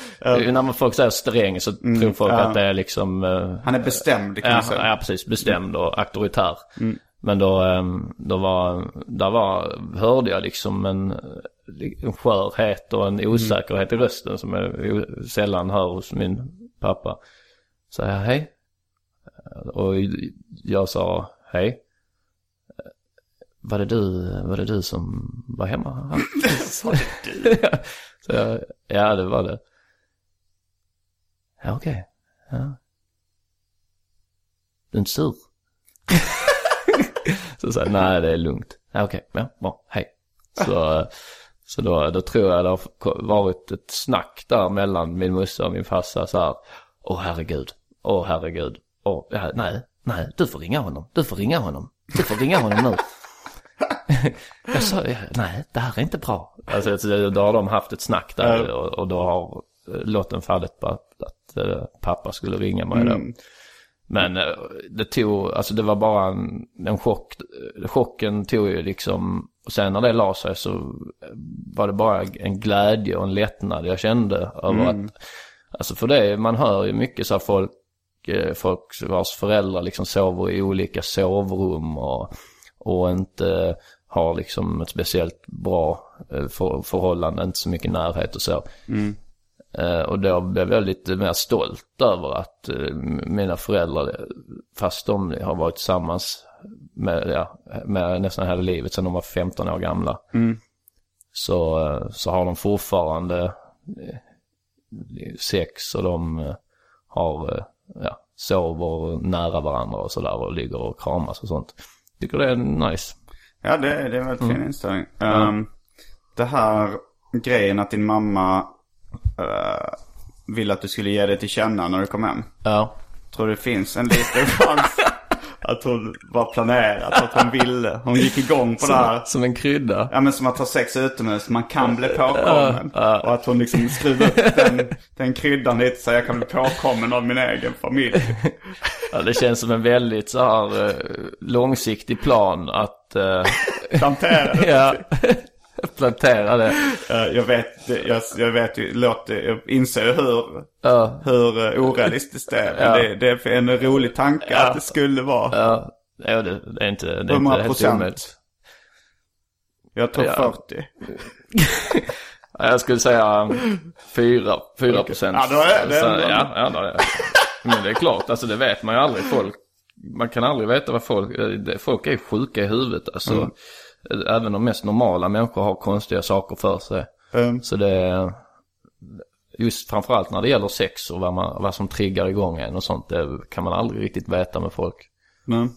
S3: när man folk säger sträng så tror folk att det är liksom... eh,
S2: Han är bestämd kan
S3: Ja,
S2: man säga.
S3: ja, precis. Bestämd och auktoritär. Men då, då var, där var, hörde jag liksom en, en skörhet och en osäkerhet i rösten som jag sällan hör hos min pappa. Så jag hej. Och jag sa hej. Var det du, var det du som var hemma? Sa det du? Så jag, ja det var det. Ja okej. Ja. Du är inte sur? så sa jag, nej det är lugnt. Ja, okej, ja, bra, hej. Så, så då, då tror jag det har varit ett snack där mellan min musse och min farsa så här. Åh herregud, åh herregud, åh, ja, nej, nej, du får ringa honom, du får ringa honom, du får ringa honom nu. jag sa, nej, det här är inte bra. Alltså, så då har de haft ett snack där och, och då har eh, lotten fallit på att, att eh, pappa skulle ringa mig då. Men eh, det tog, alltså det var bara en, en chock. Chocken tog ju liksom, och sen när det la sig så var det bara en glädje och en lättnad jag kände över att, alltså för det, man hör ju mycket så här folk, eh, folk vars föräldrar liksom sover i olika sovrum och, och inte har liksom ett speciellt bra eh, för, förhållande, inte så mycket närhet och så. Eh, och då blev jag lite mer stolt över att eh, mina föräldrar, fast de har varit tillsammans med, ja, med nästan hela livet sedan de var 15 år gamla. Så, eh, så har de fortfarande eh, sex och de eh, har, ja, sover nära varandra och sådär och ligger och kramas och sånt. Tycker det är nice.
S2: Ja, det, det är en väldigt fin inställning. Ehm, det här grejen att din mamma uh, ville att du skulle ge det till känna när du kom hem.
S3: Ja.
S2: Tror du det finns en liten chans att hon var planerat, att hon ville. Hon gick igång på det här.
S3: Som en krydda.
S2: Ja men som att ha sex utomhus, man kan bli påkommen. Och att hon liksom skruvar upp den, den kryddan lite så jag kan bli påkommen av min egen familj.
S3: Ja, det känns som en väldigt så här eh, långsiktig plan att eh,
S2: Plantera
S3: ja, plantera det.
S2: Eh, Jag vet, jag, jag vet ju, låter, jag inser hur,
S3: Ja,
S2: hur eh, orealistiskt det är. Men
S3: Ja.
S2: det, det är en rolig tanke att det skulle vara.
S3: ja, ja det, det är inte, det är inte helt
S2: procent?
S3: omöjligt.
S2: Jag tror
S3: Ja.
S2: 40.
S3: Ja, Jag skulle säga fyra, fyra procent.
S2: Ja, då är det
S3: Så, ja, ja, då är det. Men det är klart, alltså det vet man ju aldrig. Folk, man kan aldrig veta vad folk, eh, folk är sjuka i huvudet. Alltså,
S2: Mm.
S3: Även de mest normala människor har konstiga saker för sig.
S2: Um,
S3: Så det just framförallt när det gäller sex och vad, man, vad som triggar igång en och sånt. Det kan man aldrig riktigt veta med folk.
S2: men,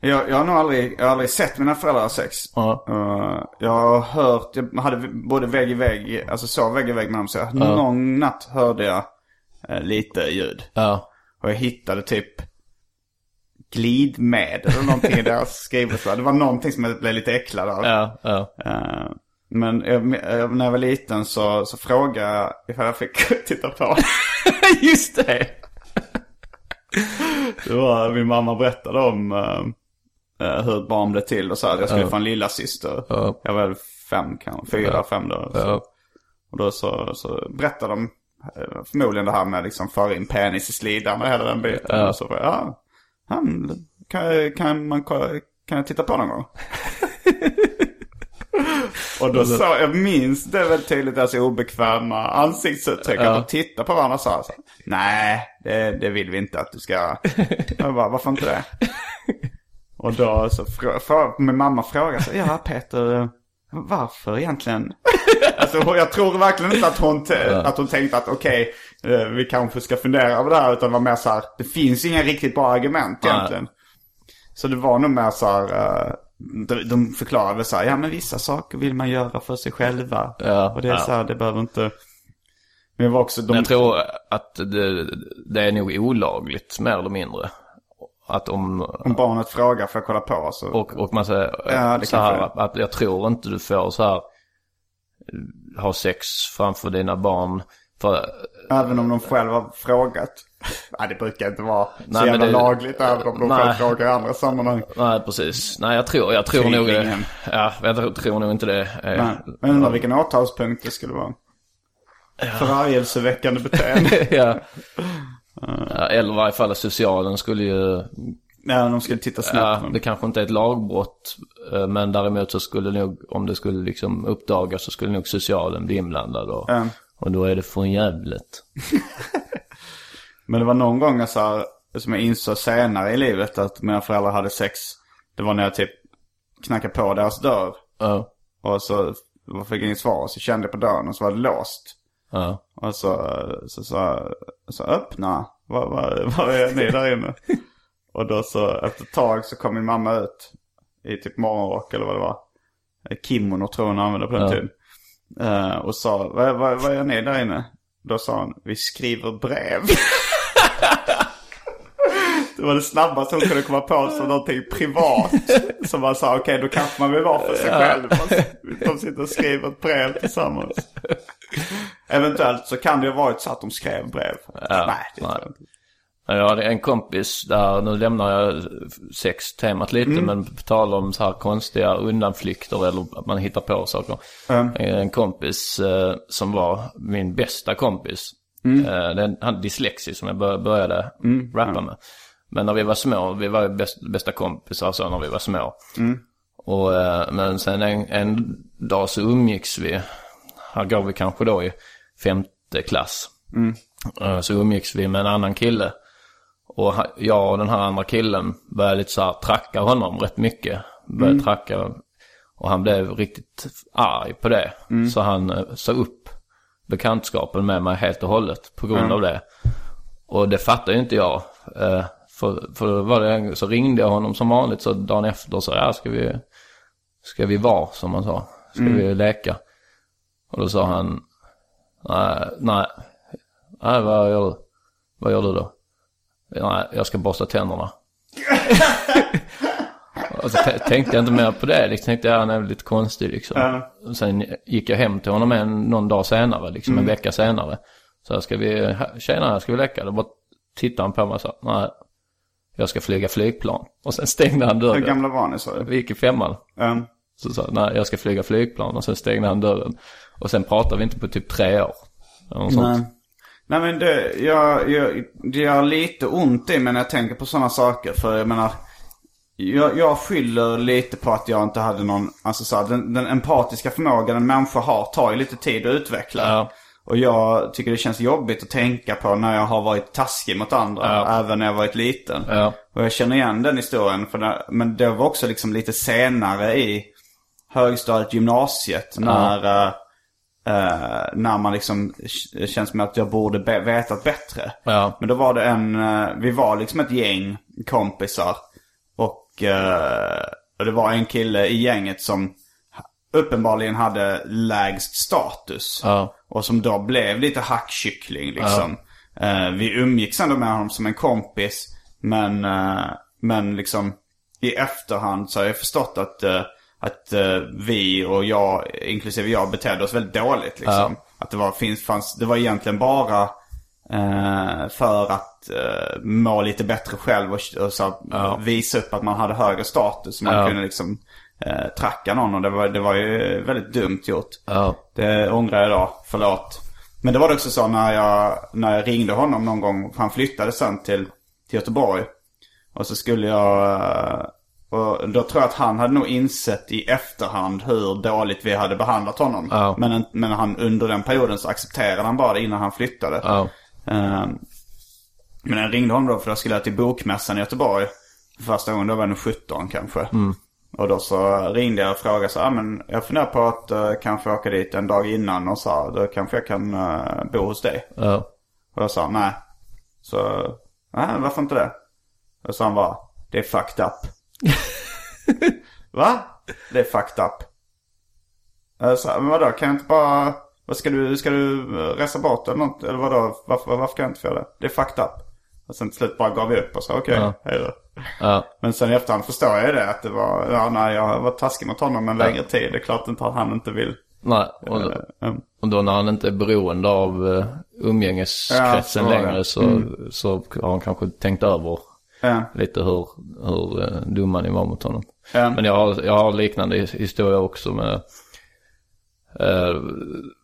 S2: Jag, jag har nog aldrig, jag har aldrig sett mina föräldrar ha sex.
S3: Ja.
S2: Eh, jag har hört, jag hade både vägg i vägg, alltså sov vägg i vägg med dem. Så jag, någon natt hörde jag eh, lite ljud.
S3: Ja.
S2: Och jag hittade typ glidmedel eller någonting i deras skrivbordslåda. Det var någonting som jag blev lite äcklad av.
S3: Ja, ja.
S2: Eh, men jag, jag, när jag var liten så, så frågade jag ifall jag fick titta på.
S3: Just det!
S2: Det var, min mamma berättade om eh, eh, hur ett barn blev till och så att jag skulle
S3: Ja.
S2: få en lilla syster.
S3: Ja.
S2: Jag var väl fem kanske, fyra,
S3: Ja.
S2: fem då.
S3: Ja.
S2: Och då så, så berättade de eh, förmodligen det här med liksom föra in penis i slidan och hela den biten. Och så ja, han, kan, kan, man, kan jag titta på någon gång? och då sa jag minns det väldigt tydligt, alltså obekväma ansiktsuttryck.
S3: Ja.
S2: Att de tittade på varandra och sa så, nej, det, det vill vi inte att du ska jag bara, varför inte det? Och då så frå, min mamma frågade så, ja Peter, varför egentligen? alltså jag tror verkligen inte att hon, att hon tänkte att okej, eh, vi kanske ska fundera över det här. Utan var mer så här, det finns inga riktigt bra argument
S3: Nej.
S2: egentligen. Så det var nog mer så här, eh, de, de förklarade så här, ja men vissa saker vill man göra för sig själva.
S3: Ja,
S2: och det är
S3: ja.
S2: så här, det behöver inte... Men det var också, de,
S3: Men jag tror att det, det är nog olagligt mer eller mindre. Att om,
S2: om barnet frågar får jag kolla på så.
S3: och, och man säger
S2: Ja,
S3: så här, att jag tror inte du får så här ha sex framför dina barn. För,
S2: Även om de själva har frågat. Nej, det brukar inte vara så
S3: Nej,
S2: jävla
S3: det-
S2: lagligt även om de
S3: Nej.
S2: själv frågar i andra sammanhang.
S3: nej precis. Nej jag tror, jag tror nog det. Ja, jag tror, nog inte det. är-
S2: Nej, men undrar vilken åtalspunkt det skulle vara. Förargelseväckande beteende.
S3: ja. ja. Eller i varje fall socialen skulle ju
S2: Nej, de skulle titta snett
S3: Ja, det kanske inte är ett lagbrott. eh, Men däremot så skulle nog, om det skulle liksom uppdagas så skulle nog socialen bli inblandad. Och,
S2: Ja.
S3: Och då är det för jävligt.
S2: Men det var någon gång jag som jag insåg senare i livet att mina föräldrar hade sex. Det var när jag typ knackade på deras dörr.
S3: Ja,
S2: Och så jag fick jag inget svar. Så kände jag på dörren och så var det låst.
S3: ja,
S2: Och så så sa så, öppna. Vad, vad, vad är ni där inne? och då så efter ett tag så kom min mamma ut. I typ morgonrock eller vad det var. Kimono tror hon använde på den
S3: Ja.
S2: tiden. Eh, och sa, vad, vad, vad gör ni där inne? Då sa hon, vi skriver brev. det var det snabbaste hon kunde komma på som någonting privat. Som man sa, okej då kanske man vill vara för sig själv. De sitter och skriver ett brev tillsammans. Eventuellt så kan det ha varit så att de skrev brev.
S3: Ja,
S2: nej, det
S3: nej.
S2: Jag
S3: hade en kompis där, nu lämnar jag sextemat lite, men på tal om så här konstiga undanflykter eller att man hittar på saker. En kompis eh, som var min bästa kompis. Eh, den, han dyslexi som jag bör, började rappa med. Men när vi var små, vi var bäst, bästa kompisar så när vi var små. Och, eh, men sen en, en dag så umgicks vi, här går vi kanske då i femte klass. Eh, Så umgicks vi med en annan kille. Och jag och den här andra killen började lite så här tracka honom rätt mycket. Började tracka. Och han blev riktigt arg på det. Så han eh, sa upp bekantskapen med mig helt och hållet på grund av det. Och det fattade ju inte jag. Eh, För, för var det, så ringde jag honom som vanligt så dagen efter sa ja ska vi, ska vi vara som han sa. Ska vi leka? Och då sa han nej, nej, nej vad gör du? Vad gör du då? Nej, jag ska borsta tänderna. och så t- tänkte jag inte mer på det. Liksom, tänkte jag, han är lite konstig liksom. Och Sen gick jag hem till honom en, någon dag senare, liksom en vecka senare. Så här, ska vi, tjena, ska vi leka? Då bara tittade han på mig och sa, nej, jag ska flyga flygplan. Och sen stängde han
S2: Hur
S3: dörren.
S2: gamla var ni sa du?
S3: Vi gick i femman.
S2: Um,
S3: Så sa han, nej, jag ska flyga flygplan. Och sen stängde han dörren. Och sen pratade vi inte på typ tre år. Eller något sånt.
S2: Nej. Men det, jag, jag, det gör lite ont i mig när jag tänker på sådana saker. För jag menar, jag, jag skyller lite på att jag inte hade någon, alltså så här, den, den empatiska förmågan en människa har tar ju lite tid att utveckla.
S3: Ja.
S2: Och jag tycker det känns jobbigt att tänka på när jag har varit taskig mot andra.
S3: Ja.
S2: Även när jag varit liten.
S3: Ja.
S2: Och jag känner igen den historien. För det, men det var också liksom lite senare i högstadiet, gymnasiet. När, eh, när man liksom känns som att jag borde be- vetat bättre.
S3: Ja.
S2: Men då var det en, eh, vi var liksom ett gäng kompisar. Och eh, och det var en kille i gänget som uppenbarligen hade lägst status.
S3: Ja.
S2: Och som då blev lite hackkyckling liksom. Eh, vi umgicks ändå med honom som en kompis. Men, men liksom i efterhand så har jag förstått att, att eh, vi och jag, inklusive jag, betedde oss väldigt dåligt liksom. Att det var, finns, fanns, det var egentligen bara eh, för att eh, må lite bättre själv och, och så, visa upp att man hade högre status. Man
S3: Ja.
S2: kunde liksom eh, tracka någon och det var, det var ju väldigt dumt gjort.
S3: Ja.
S2: Det ångrar jag idag, förlåt. Men det var det också så när jag, när jag ringde honom någon gång, han flyttade sen till, till Göteborg. Och så skulle jag, eh, och då tror jag att han hade nog insett i efterhand hur dåligt vi hade behandlat honom.
S3: Ja.
S2: Men, en- men han, under den perioden så accepterade han bara det innan han flyttade.
S3: Ja.
S2: Eh, Men jag ringde honom då för då skulle jag till Bokmässan i Göteborg. För första gången, då var jag nog 17 kanske. Och då så ringde jag och frågade så ah, men jag funderar på att uh, kanske åka dit en dag innan och sa då kanske jag kan eh, bo hos dig.
S3: Ja.
S2: Och jag sa nej. Så, nej varför inte det? Och så han bara, det är fucked up. Va? Det är fucked up. Sa, men vadå kan jag inte bara, vad ska du, ska du eh, resa bort eller något? Eller vadå, varför, varför kan jag inte få det? Det är fucked up. Och sen till slut bara gav vi upp och sa okej,
S3: Ja.
S2: hej då.
S3: Ja.
S2: Men sen i efterhand förstår jag ju det att det var, ja nej jag varit taskig mot honom en längre tid. Det är klart inte att han inte vill.
S3: Nej, och,
S2: eh, mm.
S3: och då när han inte är beroende av uh, umgängeskretsen
S2: Ja, så var
S3: längre så, så har han kanske tänkt över
S2: Ja.
S3: lite hur, hur uh, dumma ni var mot honom.
S2: Ja.
S3: Men jag har, jag har liknande his- historia också med, eh,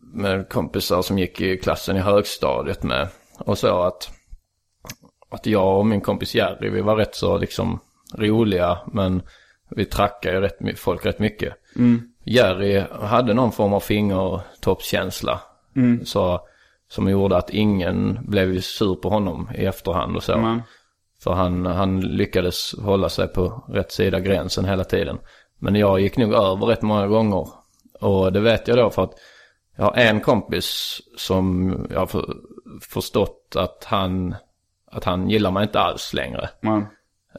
S3: med kompisar som gick i klassen i högstadiet med. Och så att, att jag och min kompis Jerry, vi var rätt så liksom roliga men vi trackade ju rätt, folk rätt mycket. Jerry hade någon form av fingertoppskänsla. Så, som gjorde att ingen blev sur på honom i efterhand och så.
S2: Mm.
S3: För han, han lyckades hålla sig på rätt sida gränsen hela tiden. Men jag gick nog över rätt många gånger. Och det vet jag då för att jag har en kompis som jag har för, förstått att han, att han gillar mig inte alls längre.
S2: Man,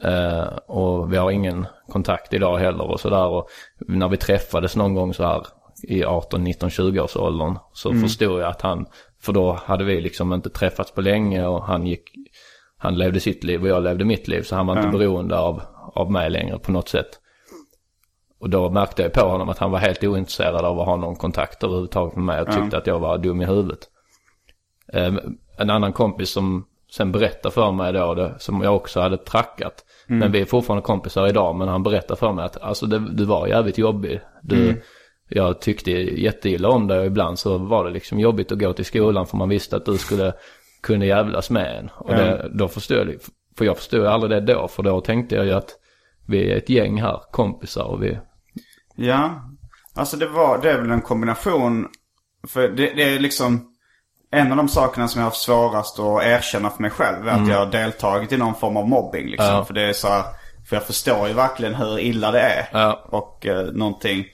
S3: Eh, och vi har ingen kontakt idag heller och sådär. Och när vi träffades någon gång så här i 18, 19, 20 års åldern så förstod jag att han, för då hade vi liksom inte träffats på länge och han gick, han levde sitt liv och jag levde mitt liv så han var inte beroende av, av mig längre på något sätt. Och då märkte jag på honom att han var helt ointresserad av att ha någon kontakt överhuvudtaget med mig och tyckte att jag var dum i huvudet. Eh, en annan kompis som sen berättade för mig då, det, som jag också hade trackat. Men vi är fortfarande kompisar idag, men han berättade för mig att alltså det, du var jävligt jobbig. Du, Jag tyckte jätteilla om dig och ibland så var det liksom jobbigt att gå till skolan för man visste att du skulle kunna jävlas med en. Och det, då förstod jag, för jag förstod aldrig det då, för då tänkte jag ju att vi är ett gäng här, kompisar och vi,
S2: Ja, alltså det var, det är väl en kombination. För det, det är liksom en av de sakerna som jag har haft svårast att erkänna för mig själv är att jag har deltagit i någon form av mobbing liksom.
S3: Ja.
S2: För det är så här, för jag förstår ju verkligen hur illa det är.
S3: Ja.
S2: Och eh, någonting.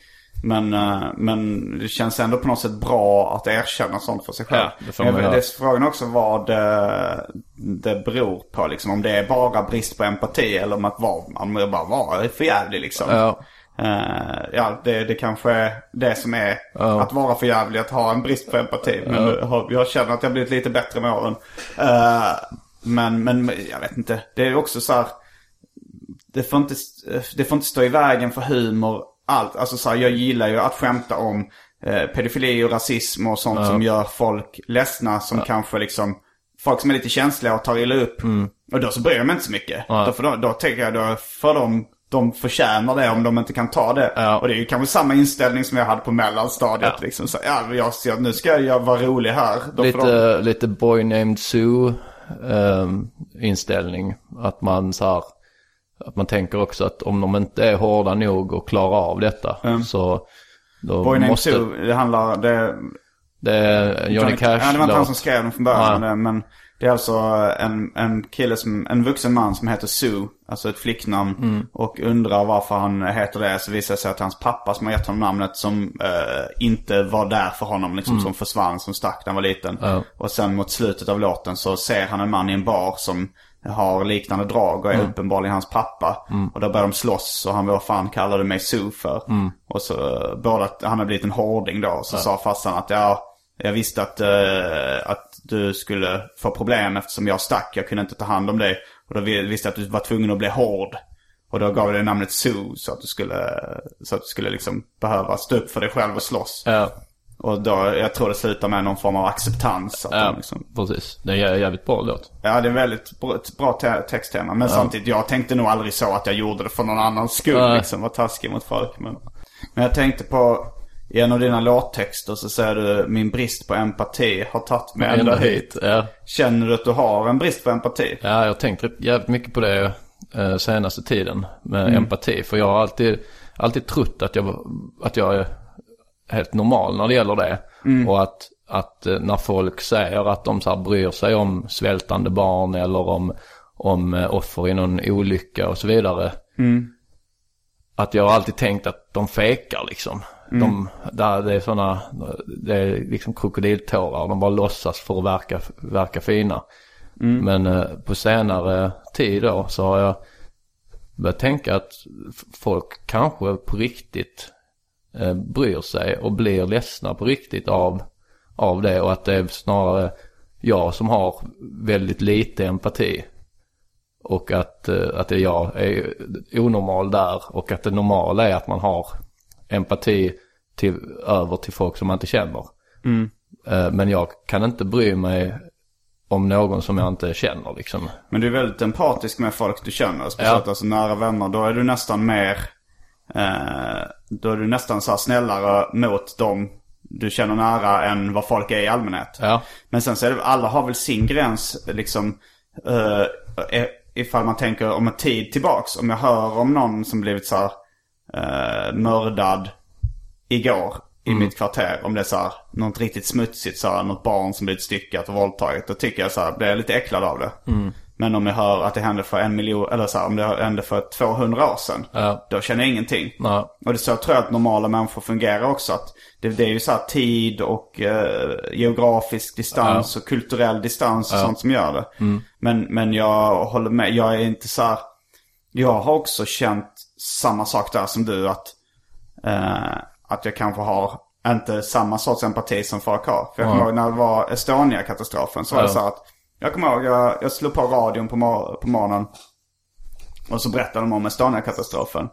S2: Men, eh, men det känns ändå på något sätt bra att erkänna sånt för sig själv.
S3: Ja, det
S2: Men jag-
S3: göra.
S2: det är frågan också vad det, det beror på liksom. Om det är bara brist på empati eller om att vara, man bara vara för jävlig liksom.
S3: ja,
S2: Eh, ja, det, det kanske är det som är att vara för jävlig, att ha en brist på empati. Men jag, har- jag känner att jag har blivit lite bättre med åren. Eh, men, men jag vet inte. Det är också så här. Det får inte, det får inte stå i vägen för humor. Allt. Alltså så här, jag gillar ju att skämta om eh, pedofili och rasism och sånt som gör folk ledsna. Som kanske liksom, folk som är lite känsliga och tar illa upp. Och då så bryr jag mig inte så mycket.
S3: Ja.
S2: Då, får de, då tänker jag, då får de, de förtjänar det om de inte kan ta det.
S3: Ja.
S2: Och det är ju kanske samma inställning som jag hade på mellanstadiet.
S3: Ja.
S2: Liksom. Så, ja, jag, så, nu ska jag vara rolig här. Då får de,
S3: lite, lite Boy Named Sue ehm, inställning. Att man så här, att man tänker också att om de inte är hårda nog och klarar av detta så då
S2: Boy
S3: måste,
S2: Sue, det handlar, det,
S3: det är Johnny Cash
S2: Ja, det var inte han som skrev den från början.
S3: Ja.
S2: Men, det, är alltså en, en kille som, en vuxen man som heter Sue. Alltså ett flicknamn.
S3: Mm.
S2: Och undrar varför han heter det. Så visar det sig att hans pappa som har gett honom namnet som eh, inte var där för honom. Liksom som försvann, som stack när han var liten.
S3: Mm. Ja.
S2: Och sen mot slutet av låten så ser han en man i en bar som har liknande drag och är uppenbarligen hans pappa. Och då börjar de slåss och han, vad fan kallade mig Sue för? Och så, eh, båda, han har blivit en hårding då. Så sa farsan att ja, jag visste att, eh, att du skulle få problem eftersom jag stack. Jag kunde inte ta hand om dig. Och då vi- visste jag att du var tvungen att bli hård. Och då gav jag dig namnet Sue så att du skulle, så att du skulle liksom behöva stå upp för dig själv och slåss.
S3: Ja,
S2: Och då, jag tror det slutar med någon form av acceptans. Att
S3: ja
S2: de liksom,
S3: precis. Det är en jävligt bra låt.
S2: ja, det är väldigt bra, te- texttema. Men samtidigt, jag tänkte nog aldrig så att jag gjorde det för någon annans skull.
S3: Nej.
S2: Liksom, var taskig mot folk. Men, men jag tänkte på, i en av dina låttexter så säger du min brist på empati har tagit mig ända hit.
S3: Ja.
S2: Känner du att du har en brist på empati?
S3: Ja, jag har tänkt jävligt mycket på det eh, senaste tiden med
S2: Mm.
S3: empati. För jag har alltid, alltid trott att jag, att jag helt normal när det gäller det.
S2: Mm.
S3: Och att, att eh, när folk säger att de så här bryr sig om svältande barn eller om, om eh, offer i någon olycka och så vidare.
S2: Mm.
S3: Att jag har alltid tänkt att de fejkar liksom.
S2: Mm.
S3: De, där det är sådana, det är liksom krokodiltårar. De bara låtsas för att verka, verka fina.
S2: Mm.
S3: Men eh, på senare tid då så har jag börjat tänka att folk kanske på riktigt eh, bryr sig och blir ledsna på riktigt av, av det. Och att det är snarare jag som har väldigt lite empati. Och att, eh, att det är jag är onormal där och att det normala är att man har empati till, över till folk som man inte känner. Eh, Men jag kan inte bry mig om någon som jag inte känner liksom.
S2: Men du är väldigt empatisk med folk du känner. Speciellt
S3: Ja.
S2: alltså nära vänner. Då är du nästan mer... Eh, då är du nästan så här snällare mot dem du känner nära än vad folk är i allmänhet.
S3: Ja.
S2: Men sen så är det, alla har väl sin gräns liksom. eh, eh, ifall man tänker om en tid tillbaks. Om jag hör om någon som blivit så här, eh, mördad igår i mitt kvarter. Om det är så här, något riktigt smutsigt så här, något barn som blivit styckat och våldtaget. Då tycker jag så här, blir jag lite äcklad av det. Men om jag hör att det hände för en miljon, eller så här, om det hände för 200 år sedan.
S3: Ja.
S2: Då känner jag ingenting.
S3: Nej.
S2: Och det är så tror jag att normala människor fungerar också. Att det, det är ju så här tid och eh, geografisk distans och kulturell distans och sånt som gör det. Men, men jag håller med. Jag är inte så här, Jag har också känt samma sak där som du. Att, eh, att jag kanske har inte samma sorts empati som folk har. För jag kommer ihåg när det var Estonia-katastrofen. Så var det så här att jag kommer ihåg, jag, jag slog på radion på, mor- på morgonen. Och så berättade de om Estonia-katastrofen.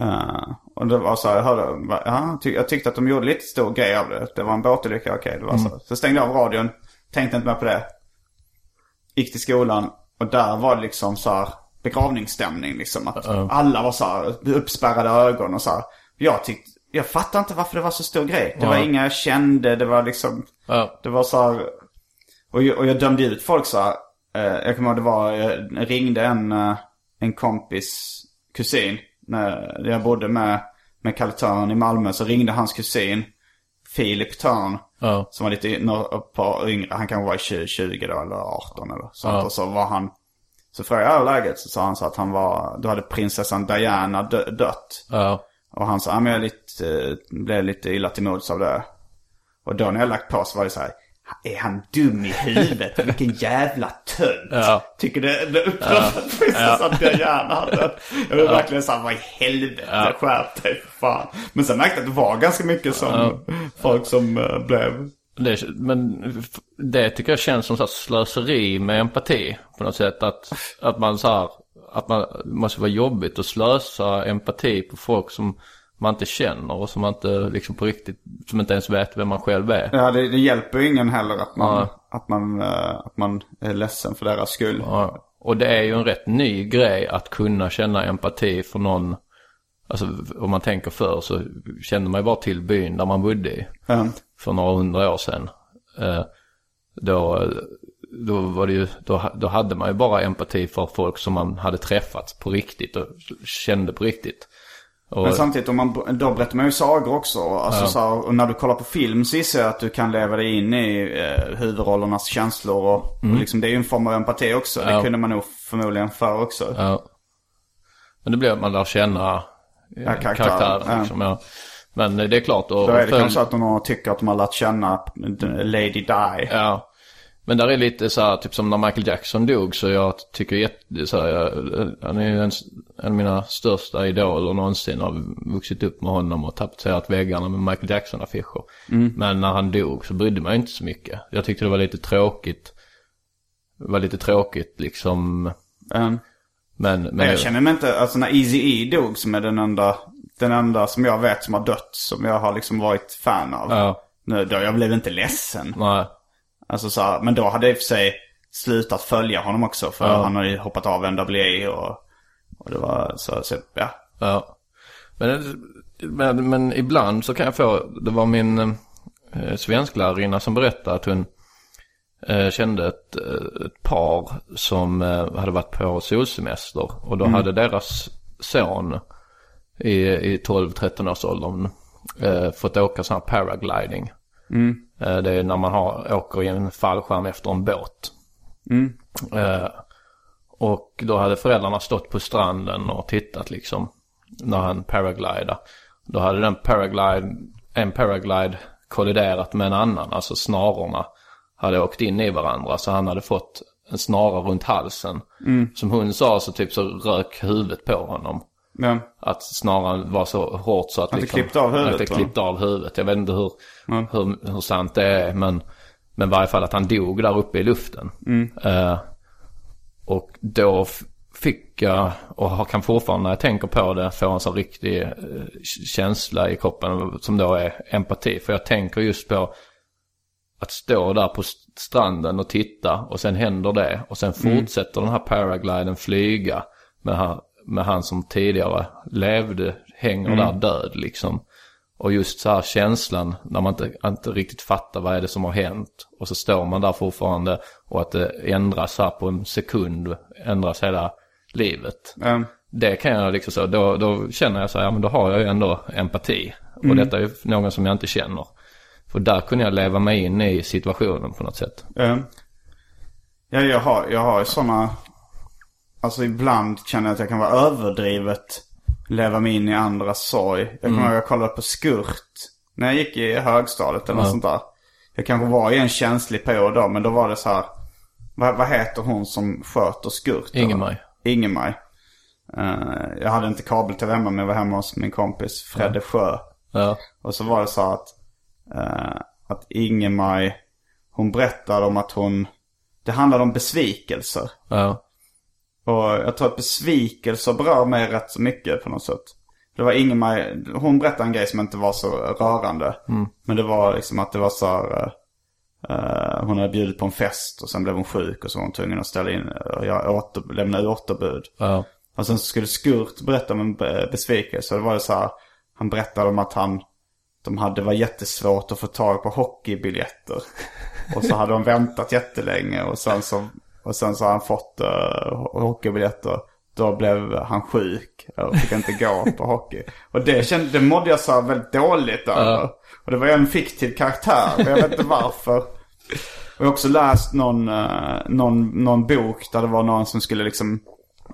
S2: Eh, och det var så här, jag hörde, ja, ty, jag tyckte att de gjorde lite stor grej av det. Det var en båtolycka, okej det var så. Så stängde jag av radion, tänkte inte mer på det. Gick till skolan och där var det liksom så här begravningsstämning liksom. Att alla var så här uppspärrade ögon och så här. Jag tyckte, jag fattar inte varför det var så stor grej. Det var inga jag kände, det var liksom, det var så här, och jag, och jag dömde ut folk så här. Eh, jag kommer ihåg det var, jag ringde en, eh, en kompis kusin. När jag bodde med, med Kalle Törn i Malmö så ringde hans kusin Filip Törn.
S3: Ja.
S2: Som var lite par yngre, han kanske var i 20, 20 då eller 18 eller sånt.
S3: Ja.
S2: Och så var han, så frågade jag läget så sa han så att han var, då hade prinsessan Diana dö, dött.
S3: Ja.
S2: Och han sa, ja, men jag lite, eh, blev lite illa till mods av det. Och då när jag lagt på så var det så här, är han dum i huvudet? Vilken jävla tönt.
S3: Ja.
S2: Tycker det, det upprörde att prinsessan Diana hade. Jag var verkligen såhär, vad i helvete, skärp dig fan. Men sen märkte jag att det var ganska mycket som folk som eh, blev,
S3: Det, men det tycker jag känns som så slöseri med empati på något sätt. Att, att man så här, att man måste vara jobbigt att slösa empati på folk som man inte känner och som man inte liksom på riktigt, som inte ens vet vem man själv är.
S2: ja det, det hjälper ju ingen heller att man,
S3: Ja.
S2: att man, eh, att man är ledsen för deras skull.
S3: Ja. Och det är ju en rätt ny grej att kunna känna empati för någon. Alltså om man tänker förr så kände man ju bara till byn där man bodde i.
S2: Ja.
S3: för några hundra år sedan. Eh, då, då var det ju, då, då hade man ju bara empati för folk som man hade träffat på riktigt och kände på riktigt. Och,
S2: Men samtidigt, om man, då berättar man ju sagor också. Alltså, så här, och när du kollar på film så gissar jag att du kan leva dig in i eh, huvudrollernas känslor. Och, och liksom, det är ju en form av empati också. Det
S3: Ja.
S2: kunde man nog förmodligen förr också.
S3: ja. Men det blir att man lär känna eh,
S2: Ja, karaktären,
S3: karaktären.
S2: ja.
S3: Liksom, ja. Men det är klart. Och,
S2: Då är det
S3: följ-
S2: kanske att någon tycker att de har lärt känna Lady Di.
S3: Ja. Men där är lite så här, typ som när Michael Jackson dog så jag tycker jätte, så här, jag, han är ju en, en av mina största idoler någonsin. Har vuxit upp med honom och tapetserat väggarna med Michael Jackson-affischer. Men när han dog så brydde man inte så mycket. Jag tyckte det var lite tråkigt. Det var lite tråkigt liksom.
S2: Um,
S3: Men, men
S2: men jag känner mig inte, alltså när Easy E dog som är den enda, den enda som jag vet som har dött. Som jag har liksom varit fan av.
S3: Ja,
S2: Nu, då, jag blev inte ledsen.
S3: nej.
S2: Alltså så här, men då hade jag i och för sig slutat följa honom också. För han har ju hoppat av NWA och, och det var så, så ja.
S3: Ja. Men, men, men ibland så kan jag få, det var min eh, svensklärarina som berättade att hon eh, kände ett, eh, ett par som eh, hade varit på solsemester. Och då hade deras son i, i 12-13 års åldern eh, fått åka sån här paragliding. Eh, det är när man har, åker i en fallskärm efter en båt. Eh, och då hade föräldrarna stått på stranden och tittat liksom när han paraglidade. Då hade den paraglide, en paraglide kolliderat med en annan, alltså snarorna hade åkt in i varandra. Så han hade fått en snara runt halsen. Som hon sa så typ så rök huvudet på honom.
S2: Men,
S3: Att snaran var så hårt så att,
S2: det klippte av huvudet,
S3: Att det klippte av huvudet. Jag vet inte hur, hur, hur sant det är. Men, men i varje fall att han dog där uppe i luften. Eh, och då fick jag, och kan fortfarande när jag tänker på det, få en sån riktig eh, känsla i kroppen som då är empati. För jag tänker just på att stå där på st- stranden och titta och sen händer det. Och sen fortsätter den här paragliden flyga med, han, med han som tidigare levde, hänger där död liksom. Och just så här känslan när man inte, inte riktigt fattar vad är det som har hänt. Och så står man där fortfarande och att det ändras här på en sekund, ändras hela livet.
S2: um,
S3: Det kan jag liksom så, då, då känner jag så här, ja men då har jag ju ändå empati. Och detta är ju någon som jag inte känner. För där kunde jag leva mig in i situationen på något sätt.
S2: um, ja, jag har, jag har sådana, alltså ibland känner jag att jag kan vara överdrivet leva mig in i andras sorg. Jag kommer ihåg att jag kollade på Skurt när jag gick i högstadiet eller något sånt där. Jag kanske var i en känslig period då, men då var det så här. Vad, vad heter hon som sköter Skurt?
S3: Ingemaj.
S2: Ingemaj. Eh, jag hade inte kabel-tv hemma men jag var hemma hos min kompis Fredde Sjö.
S3: Ja.
S2: Och så var det så att, eh, att Ingemaj, hon berättade om att hon, det handlade om besvikelser.
S3: Ja.
S2: Och jag tror att besvikelser berör mig rätt så mycket på något sätt. Det var Ingemaj, hon berättade en grej som inte var så rörande. Men det var liksom att det var så här, eh, hon hade bjudit på en fest och sen blev hon sjuk och så var hon tvungen att ställa in, och jag åter, lämna återbud.
S3: Ja.
S2: Och sen så skulle Skurt berätta om en be- besvikelse. Och det var ju så här, han berättade om att han, de hade, det var jättesvårt att få tag på hockeybiljetter. Och så hade de väntat jättelänge och sen så, och sen så har han fått uh, hockeybiljetter. Då blev han sjuk och fick inte gå på hockey. Och det, kände, det mådde jag så här väldigt dåligt över. Och det var ju en fiktiv karaktär, men jag vet inte varför. Och jag har också läst någon, eh, någon, någon bok där det var någon som skulle liksom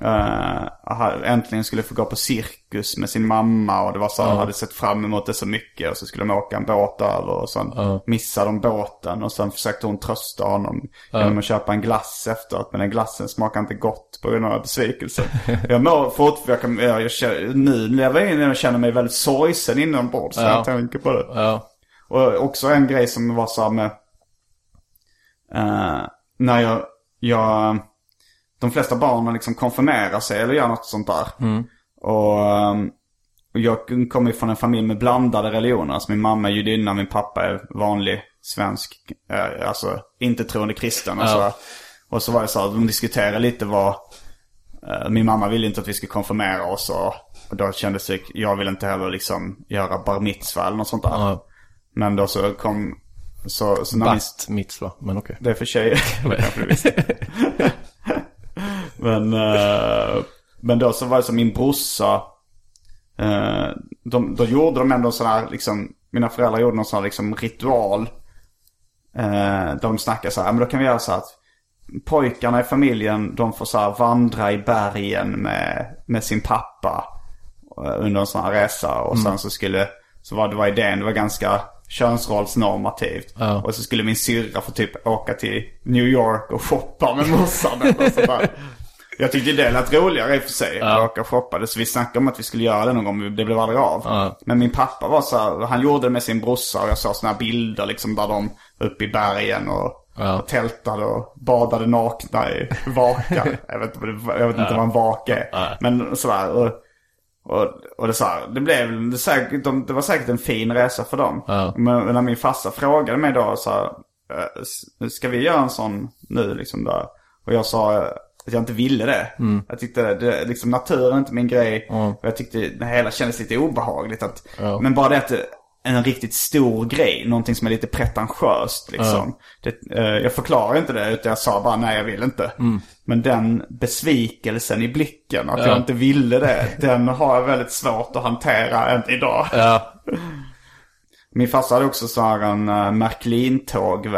S2: aha, äntligen skulle få gå på cirkus med sin mamma och det var så han hade sett fram emot det så mycket och så skulle de åka en båt över och sen missade de båten och sen försökte hon trösta honom genom att köpa en glass efteråt men den glassen smakade inte gott på grund av besvikelsen. jag mår fortfarande, jag jag, jag, nu lever jag in och känner mig väldigt sorgsen inombords när
S3: Ja.
S2: jag tänker på det. Och också en grej som var så här med... eh, när jag, jag... De flesta barnen liksom konfirmerar sig eller gör något sånt där. Och, ehm, och jag kommer ju från en familj med blandade religioner. Alltså min mamma är judinna, min pappa är vanlig svensk, eh, alltså inte troende kristen. Och, så, och så var det så här, de diskuterade lite vad... eh, min mamma ville inte att vi skulle konfirmera oss och, och då kändes det, jag vill inte heller liksom göra bar mitzvah eller något sånt där.
S3: Ja.
S2: Men då så kom, så, så när min,
S3: Bast mitzva, men okej.
S2: det är för tjejer. Det kanske du visste. Men, eh, men då så var det som min brorsa. Uh, de, då gjorde de ändå sån här, liksom, mina föräldrar gjorde någon sån här liksom ritual. Uh, de snackade så här, men då kan vi göra så här att pojkarna i familjen, de får så här vandra i bergen med, med sin pappa. eh, Under en sån här resa. Och sen så skulle, så var det var idén, det var ganska könsrollsnormativt.
S3: Ja.
S2: Och så skulle min syrra få typ åka till New York och shoppa med morsan eller sådär. Jag tyckte det lät roligare i och för sig.
S3: Ja.
S2: Att åka och shoppa. Så vi snackade om att vi skulle göra det någon gång, men det blev aldrig av.
S3: Ja.
S2: Men min pappa var så här, han gjorde det med sin brorsa och jag såg sådana här bilder liksom där de uppe i bergen och,
S3: Ja.
S2: och tältade och badade nakna i vaka. jag vet, inte vad det- jag vet inte vad en vaka är.
S3: Nej.
S2: Men sådär. Och, och, och det, så här, det blev det, säkert, de, det var säkert en fin resa för dem.
S3: Ja.
S2: Men när min farsa frågade mig då så här, "Eh, s- ska vi göra en sån nu liksom där? Och jag sa att jag inte ville det. Jag tyckte det, liksom naturen inte min grej.
S3: Mm.
S2: Och jag tyckte det hela kändes lite obehagligt. Att,
S3: Ja.
S2: Men bara det att en riktigt stor grej, någonting som är lite pretentiöst liksom. Det, eh, jag förklarar inte det utan jag sa bara nej jag vill inte. Men den besvikelsen i blicken, att
S3: Mm. Ja.
S2: jag inte ville det, den har jag väldigt svårt att hantera än idag.
S3: Ja,
S2: Min farsa hade också så här en uh, Märklin-tåg.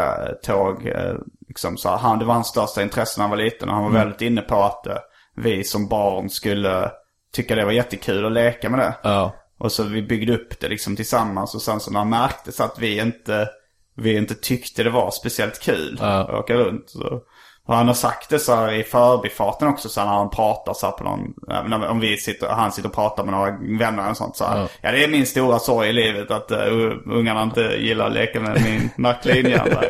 S2: Tåg, eh, liksom så här, han, det var hans största intresse när han var liten. Och han var väldigt inne på att eh, vi som barn skulle tycka det var jättekul att leka med det.
S3: ja,
S2: Och så vi byggde upp det liksom tillsammans. Och sen så när han märkte så att vi inte, vi inte tyckte det var speciellt kul
S3: Ja.
S2: att åka runt. Så. Och han har sagt det så här i förbifarten också så här, när han pratar så här på någon, ja, när- om vi sitter, han sitter och pratar med några vänner och sånt så här.
S3: Ja.
S2: Ja, det är min stora sorg i livet att uh, ungarna inte gillar att leka med min McLean-hjärna.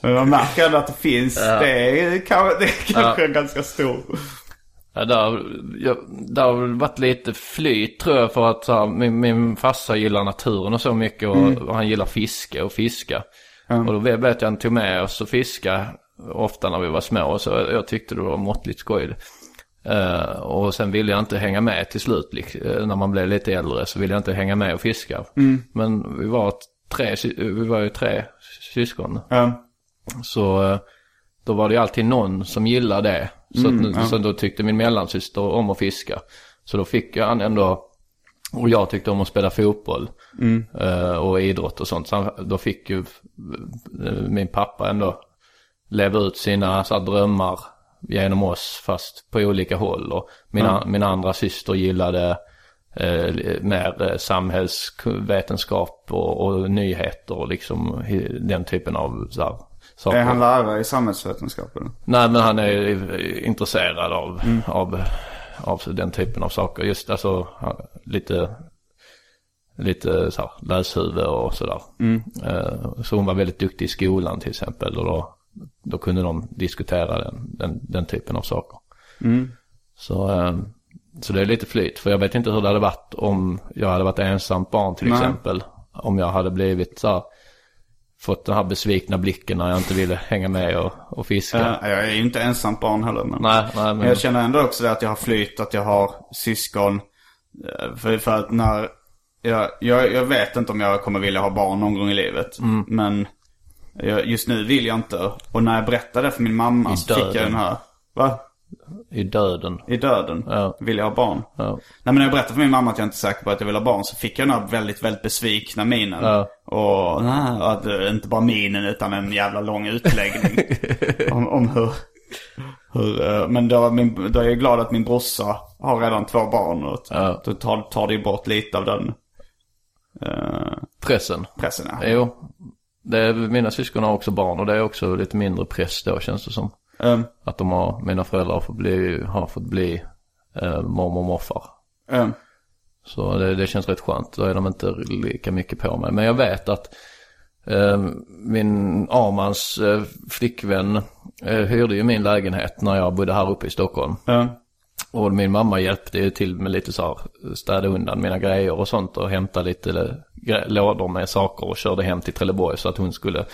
S2: Men man märker ändå att det finns, det är kanske, det är kanske ganska stor.
S3: Ja, har, jag, det har väl varit lite flyt tror jag för att så här, min, min farsa gillar naturen och så mycket och, och han gillar fiske och fiska. Och då vet jag att han tog med oss och fiska ofta när vi var små så jag, tyckte det var måttligt skoj. Eh, och sen ville jag inte hänga med till slut eh, när man blev lite äldre så ville jag inte hänga med och fiska. Men vi var, tre, vi var ju tre syskon.
S2: Ja.
S3: Så eh, då var det ju alltid någon som gillade det. Så,
S2: Mm,
S3: att, så då tyckte min mellansyster om att fiska. Så då fick han ändå, och jag tyckte om att spela fotboll.
S2: Mm.
S3: och idrott och sånt. Så då fick ju min pappa ändå leva ut sina så här, drömmar genom oss fast på olika håll. Och mina, min andra syster gillade eh, mer eh, samhällsvetenskap och, och nyheter och liksom den typen av så här, saker.
S2: Är han lärare i samhällsvetenskap eller?
S3: Nej men han är intresserad av, av, av den typen av saker. Just alltså lite, lite så här, läshuvud och sådär. Eh, Så hon var väldigt duktig i skolan till exempel. Och då, då kunde de diskutera den, den, den typen av saker. Så, eh, så det är lite flyt. För jag vet inte hur det hade varit om jag hade varit ensamt barn till
S2: Nej.
S3: exempel. Om jag hade blivit så här, fått den här besvikna blicken när jag inte ville hänga med och, och fiska.
S2: Ja, jag är ju inte ensam barn heller. Men...
S3: Nej, nej men...
S2: Jag känner ändå också det att jag har flytt, att jag har syskon. Eh, För, för att när... Jag, jag, jag vet inte om jag kommer vilja ha barn någon gång i livet.
S3: Mm.
S2: Men just nu vill jag inte. Och när jag berättade för min mamma
S3: I
S2: så fick jag den här... Va?
S3: I döden.
S2: I döden?
S3: Ja.
S2: Vill jag ha barn?
S3: Ja.
S2: Nej men när jag berättade för min mamma att jag inte är säker på att jag vill ha barn så fick jag den här väldigt, väldigt besvikna minen.
S3: Ja.
S2: Och nej, att, eh, inte bara minen utan en jävla lång utläggning. om, om hur, hur eh, men då, min, då är jag glad att min brorsa har redan två barn. Och
S3: Ja.
S2: då tar, tar det ju bort lite av den eh,
S3: Pressen.
S2: pressen. Ja.
S3: Jo. Det mina syskon har också barn och det är också lite mindre press då känns det som.
S2: Um,
S3: Att de har, mina föräldrar har fått bli, har fått bli eh, mormor och morfar.
S2: um,
S3: Så det, det känns rätt skönt. Då är de inte lika mycket på mig. Men jag vet att eh, min Armans eh, flickvän eh, hyrde ju min lägenhet när jag bodde här uppe i Stockholm.
S2: um,
S3: Och min mamma hjälpte ju till med lite så här, städa undan mina grejer och sånt och hämta lite gre- lådor med saker och körde hem till Trelleborg så att hon skulle,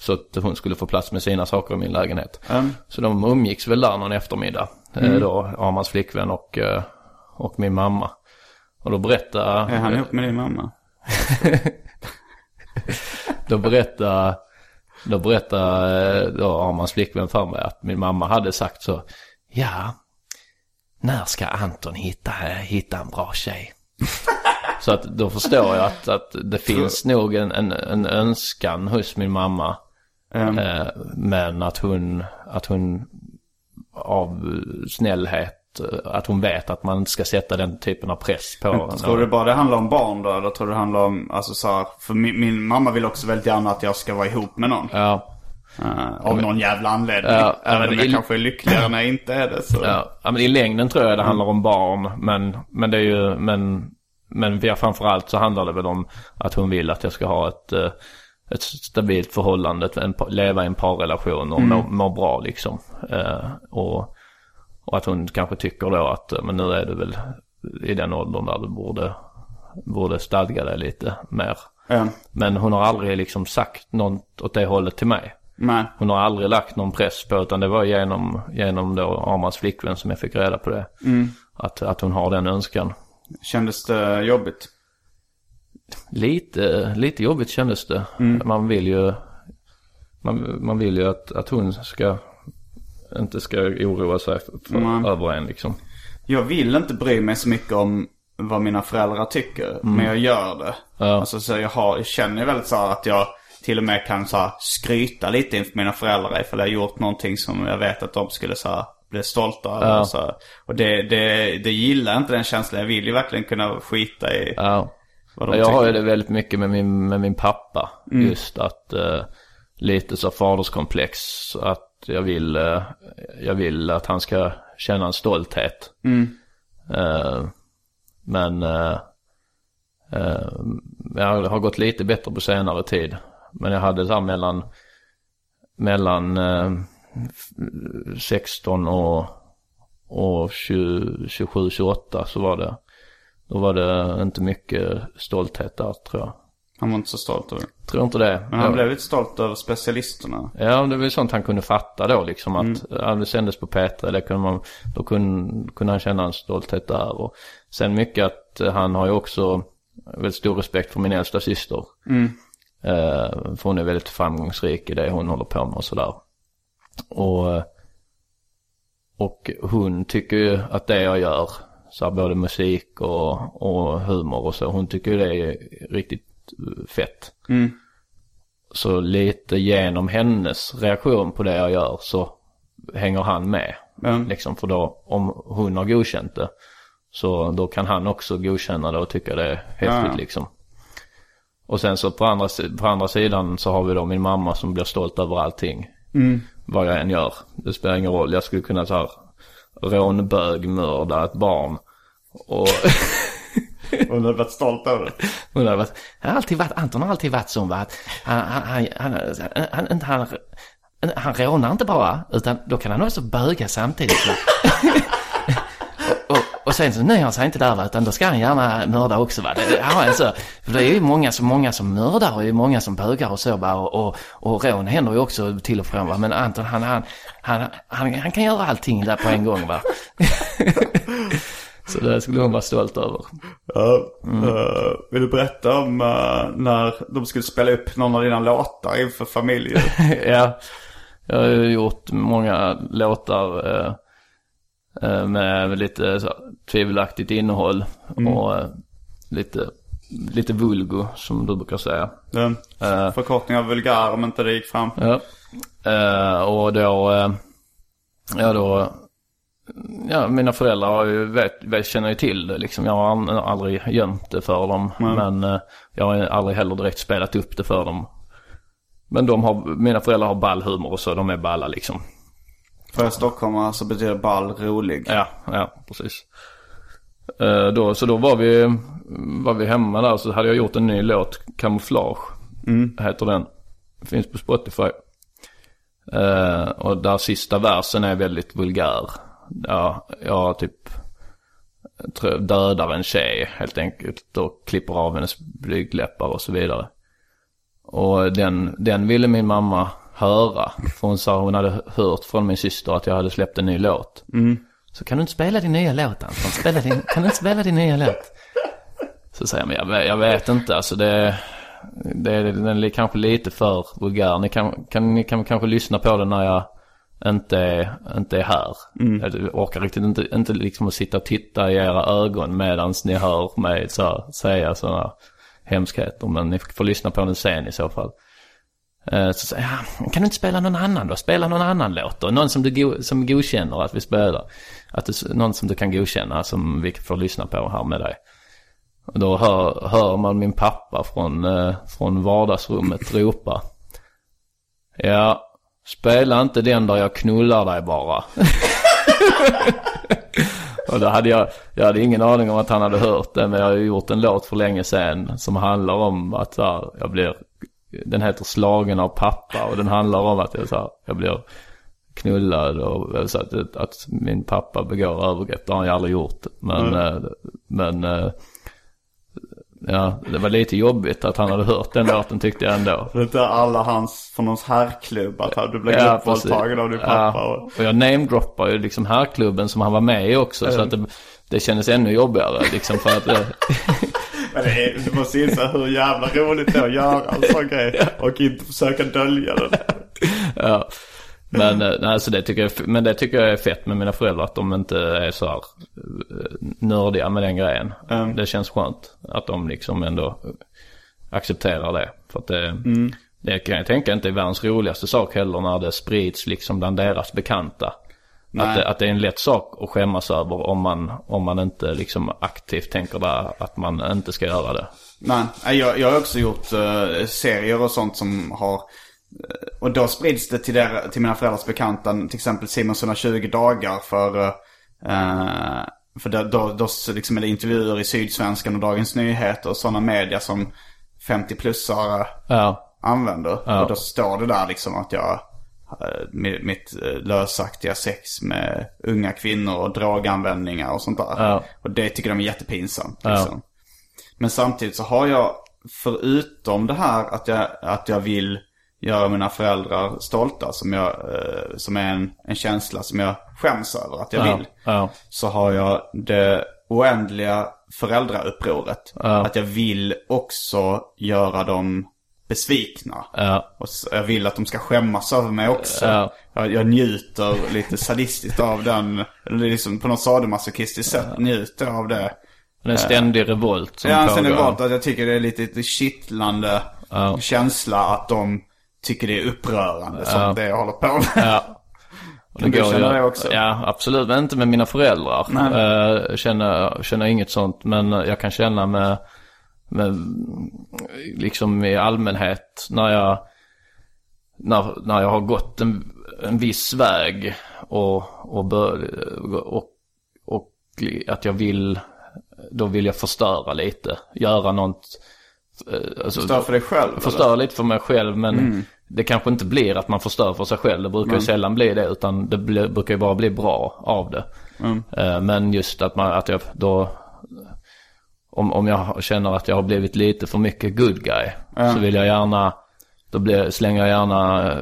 S3: så att hon skulle få plats med sina saker i min lägenhet.
S2: um,
S3: Så de umgicks väl där någon eftermiddag, eh, då Armans flickvän och, eh, och min mamma. Och då berättade,
S2: är han ihop med din mamma?
S3: då berättade, då berättade eh, då Armans flickvän för mig att min mamma hade sagt så, ja, när ska Anton hitta, hitta en bra tjej? Så att då förstår jag att, att det finns nog en, en, en önskan hos min mamma.
S2: Um,
S3: Eh, men att hon, att hon av snällhet att hon vet att man inte ska sätta den typen av press på henne.
S2: Tror du bara det handlar om barn då? Eller tror du det handlar om, alltså så här, för min, min mamma vill också väldigt gärna att jag ska vara ihop med någon.
S3: Ja,
S2: Uh, av någon jävla anledning.
S3: Ja,
S2: Även om jag
S3: i-
S2: kanske är lyckligare när jag inte är det. Så.
S3: ja. men i längden tror jag det handlar om barn. Men, men det är ju, men, men vi- framförallt så handlar det väl om att hon vill att jag ska ha ett, eh, ett stabilt förhållande, en, leva i en parrelation och må, må bra liksom. Eh, och, och att hon kanske tycker då att, men nu är du väl i den åldern där du borde, borde stadga dig lite mer.
S2: Ja.
S3: Men hon har aldrig liksom sagt något åt det hållet till mig.
S2: Men,
S3: Hon har aldrig lagt någon press på utan det var genom, genom då Armans flickvän som jag fick reda på det. Att, att hon har den önskan.
S2: kändes det jobbigt?
S3: Lite, lite jobbigt kändes det. Man vill ju, man, man vill ju att, att hon ska, inte ska oroa sig för,
S2: Mm.
S3: över en liksom.
S2: Jag vill inte bry mig så mycket om vad mina föräldrar tycker. Men jag gör det.
S3: Ja.
S2: Alltså så jag, har, jag känner väl så att jag till och med kan så här skryta lite inför mina föräldrar ifall jag har gjort någonting som jag vet att de skulle så här, bli stolta över.
S3: Ja.
S2: och Så. Och det, det, det gillar inte den känslan. Jag vill ju verkligen kunna skita i
S3: Ja.
S2: vad de
S3: Jag har ju
S2: tycker.
S3: det väldigt mycket med min, med min pappa. Just att eh, lite så faderskomplex. Att jag vill, eh, jag vill att han ska känna en stolthet. Eh, men eh, eh, jag har gått lite bättre på senare tid. Men jag hade så här mellan, mellan eh, f- 16 och, och 20, 27, 28 så var det. Då var det inte mycket stolthet där tror jag.
S2: Han var inte så stolt över det.
S3: Tror inte det.
S2: Men han
S3: Jag-
S2: blev lite stolt över specialisterna.
S3: Ja, det var ju sånt han kunde fatta då liksom att ja, det sändes på P3, det kunde man, då kunde, kunde han känna en stolthet där. Och sen mycket att han har ju också väldigt stor respekt för min äldsta syster. Eh, för hon är väldigt framgångsrik i det hon håller på med och sådär. Och, eh, och hon tycker ju att det jag gör, så här, både musik och, och humor och så, hon tycker ju det är riktigt eh, fett. Så lite genom hennes reaktion på det jag gör så hänger han med.
S2: Mm.
S3: Liksom för då, om hon har godkänt det, så då kan han också godkänna det och tycka det är häftigt
S2: Ja.
S3: liksom. Och sen så på andra, på andra sidan så har vi då min mamma som blir stolt över allting. Vad jag än gör. Det spelar ingen roll. Jag skulle kunna så här rånbögmörda ett barn. Och
S2: du har varit stolt över det.
S3: Hon har varit, han har alltid varit, Anton har alltid varit sån va, att han, han, han, han, han, han, han, rånar inte bara, utan då kan han också böga samtidigt. och, sen så nöjer han sig inte där va, utan då ska han gärna mörda också va. Det, han är så, för det är ju många som, många som mördar och det är många som bögar och så va, och, och, och rån händer ju också till och från va. Men Anton han, han, han, han, han kan göra allting där på en gång va. så det skulle hon vara stolt över.
S2: Ja, eh, vill du berätta om eh, när de skulle spela upp någon av dina låtar inför familjen?
S3: ja, jag har ju gjort många låtar eh, med lite så, tvivelaktigt innehåll och eh, lite, lite vulgo som du brukar säga. Eh,
S2: förkortning av vulgär om inte det gick fram.
S3: Ja. Eh, och då, ja då, ja mina föräldrar har ju vet, vet, känner ju till det liksom. Jag har al- aldrig gömt det för dem. Men eh, jag har aldrig heller direkt spelat upp det för dem. Men de har, mina föräldrar har ball humor och så, de är balla liksom.
S2: För stockholmare så betyder ball rolig.
S3: Ja, ja precis. Eh, då, så då var vi, var vi hemma där så hade jag gjort en ny låt, Kamouflage. Heter den. Finns på Spotify. Eh, och där sista versen är väldigt vulgär. Ja, jag typ dödar en tjej helt enkelt och klipper av hennes blygdläppar och så vidare. Och den, den ville min mamma höra. För hon sa hon hade hört från min syster att jag hade släppt en ny låt. Så kan du inte spela din nya låt Anton? Spela din, kan du inte spela din nya låt? Så säger jag, men jag, vet- jag vet inte alltså det, det, den är kanske lite för vulgär. Ni kan, kan, ni kan kanske lyssna på den när jag inte inte är här. Jag orkar riktigt inte, inte liksom att sitta och titta i era ögon medan ni hör mig så, här säga sådana hemskheter. Men ni får lyssna på den sen i så fall. Eh, så säger jag, kan du inte spela någon annan då? Spela någon annan låt då? Någon som du go- som godkänner att vi spelar. Att du, någon som du kan godkänna som vi får lyssna på här med dig. Och då hör, hör man min pappa från, eh, från vardagsrummet ropa. Ja, spela inte den där jag knullar dig bara. Och då hade jag, jag hade ingen aning om att han hade hört det, men jag har ju gjort en låt för länge sedan som handlar om att så här, jag blir, den heter Slagen av pappa och den handlar om att jag, så här, jag blir knullad och så att, att min pappa begår övergrepp. Det har han ju aldrig gjort. Men, eh, men eh, ja, det var lite jobbigt att han hade hört den låten tyckte jag ändå.
S2: Det är alla hans, från någons herrklubb, att du blev
S3: Ja,
S2: gruppvåldtagen av din pappa.
S3: Ja,
S2: Och,
S3: och jag namedroppar ju liksom här klubben som han var med i också. Så att det, det kändes ännu jobbigare liksom för att...
S2: men det är, du måste inse hur jävla roligt det är att göra en sån grej. Och inte försöka dölja den.
S3: ja. Men, eh, nej, så det tycker jag, men det tycker jag är fett med mina föräldrar att de inte är så här eh, nördiga med den grejen.
S2: Mm.
S3: Det känns skönt att de liksom ändå accepterar det. För att det,
S2: Mm.
S3: det kan jag tänka inte är världens roligaste sak heller när det sprids liksom bland deras bekanta.
S2: Nej.
S3: Att det, att det är en lätt sak att skämmas över om man, om man inte liksom aktivt tänker där att man inte ska göra det.
S2: Nej, jag, jag har också gjort eh, serier och sånt som har... eh, och då sprids det till, der, till mina föräldrars bekanta, till exempel Simons 120 dagar för... eh, för då, då, då liksom är det intervjuer i Sydsvenskan och Dagens Nyheter och sådana media som 50-plussare
S3: Ja,
S2: använder.
S3: Ja.
S2: Och då står det där liksom att jag... eh, Mitt, eh, lösaktiga sex med unga kvinnor och droganvändningar och sånt där.
S3: Ja.
S2: Och det tycker de är jättepinsamt. Liksom. Men samtidigt så har jag, förutom det här att jag, att jag vill göra mina föräldrar stolta, som, jag, eh, som är en, en känsla som jag skäms över att jag
S3: ja,
S2: vill.
S3: ja,
S2: Så har jag det oändliga föräldraupproret.
S3: Ja.
S2: Att jag vill också göra dem besvikna.
S3: ja,
S2: Och s- jag vill att de ska skämmas över mig också.
S3: Ja.
S2: Jag, jag njuter lite sadistiskt av den, liksom på något sadomasochistiskt sätt njuter jag av det.
S3: det en ständig revolt som
S2: Ja, det
S3: pågår.
S2: bara att jag tycker det är lite, lite kittlande
S3: Ja.
S2: känsla att de tycker det är upprörande som det jag håller på med.
S3: Ja. Och
S2: Kan du
S3: går
S2: känna
S3: ju-
S2: det också?
S3: Ja, absolut. Men inte med mina föräldrar.
S2: Nej.
S3: Uh, känner, känner inget sånt. Men jag kan känna med, med liksom i allmänhet när jag, när, när jag har gått en, en viss väg och, och, bör, och, och att jag vill, då vill jag förstöra lite. Göra något. eh, Alltså,
S2: Stör för dig själv?
S3: förstör lite för mig själv men det kanske inte blir att man förstör för sig själv. Det brukar ju sällan bli det utan det brukar ju bara bli bra av det. Eh, Men just att, man, att jag då, om, om jag känner att jag har blivit lite för mycket good guy så vill jag gärna, då blir, slänger jag gärna eh,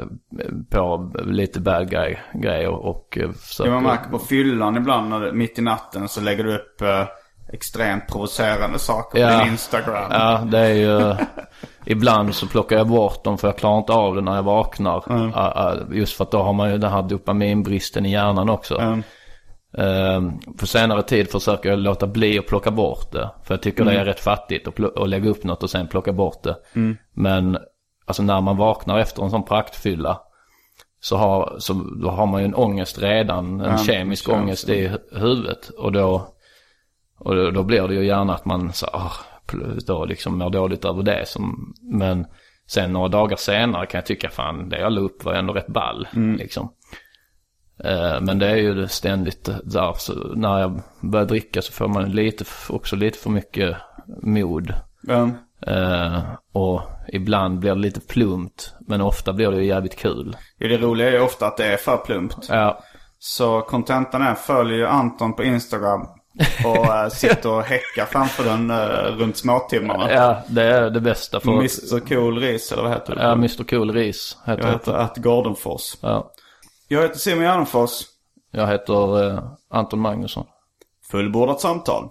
S3: på lite bad guy grejer och eh, försöker.
S2: Ja, man märker på fyllan ibland när mitt i natten så lägger du upp eh, extremt provocerande saker på
S3: Ja.
S2: din Instagram.
S3: Ja, det är ju... ibland så plockar jag bort dem för jag klarar inte av det när jag vaknar. Ah, Just för att då har man ju den här dopaminbristen i hjärnan också.
S2: Mm.
S3: Ehm, På senare tid försöker jag låta bli att plocka bort det. För jag tycker det är rätt fattigt att, att lägga upp något och sen plocka bort det. Men alltså när man vaknar efter en sån praktfylla. Så har, så då har man ju en ångest redan, en
S2: Ja,
S3: kemisk
S2: känns
S3: ångest i hu- huvudet. Och då, och då, då blir det ju gärna att man så, ah, då liksom mår dåligt över det. Som, men sen några dagar senare kan jag tycka fan det jag la upp var ändå rätt ball. Liksom. Eh, Men det är ju det ständigt där. Så när jag börjar dricka så får man lite, också lite för mycket mod.
S2: Mm.
S3: Eh, och ibland blir det lite plumpt. Men ofta blir det ju jävligt kul.
S2: Ja, det roliga är ju ofta att det är för plumpt.
S3: Ja,
S2: Så kontentan är följ Anton på Instagram. Och äh, sitter och häckar framför den äh, runt småtimmarna.
S3: ja det är det bästa för...
S2: Mr Cool Ris eller vad heter det?
S3: Ja, Mr Cool Ris heter
S2: Jag
S3: det.
S2: heter att Gardenfors.
S3: Ja.
S2: Jag heter Simon Gärdenfors.
S3: Jag heter eh, Anton Magnusson.
S2: Fullbordat samtal.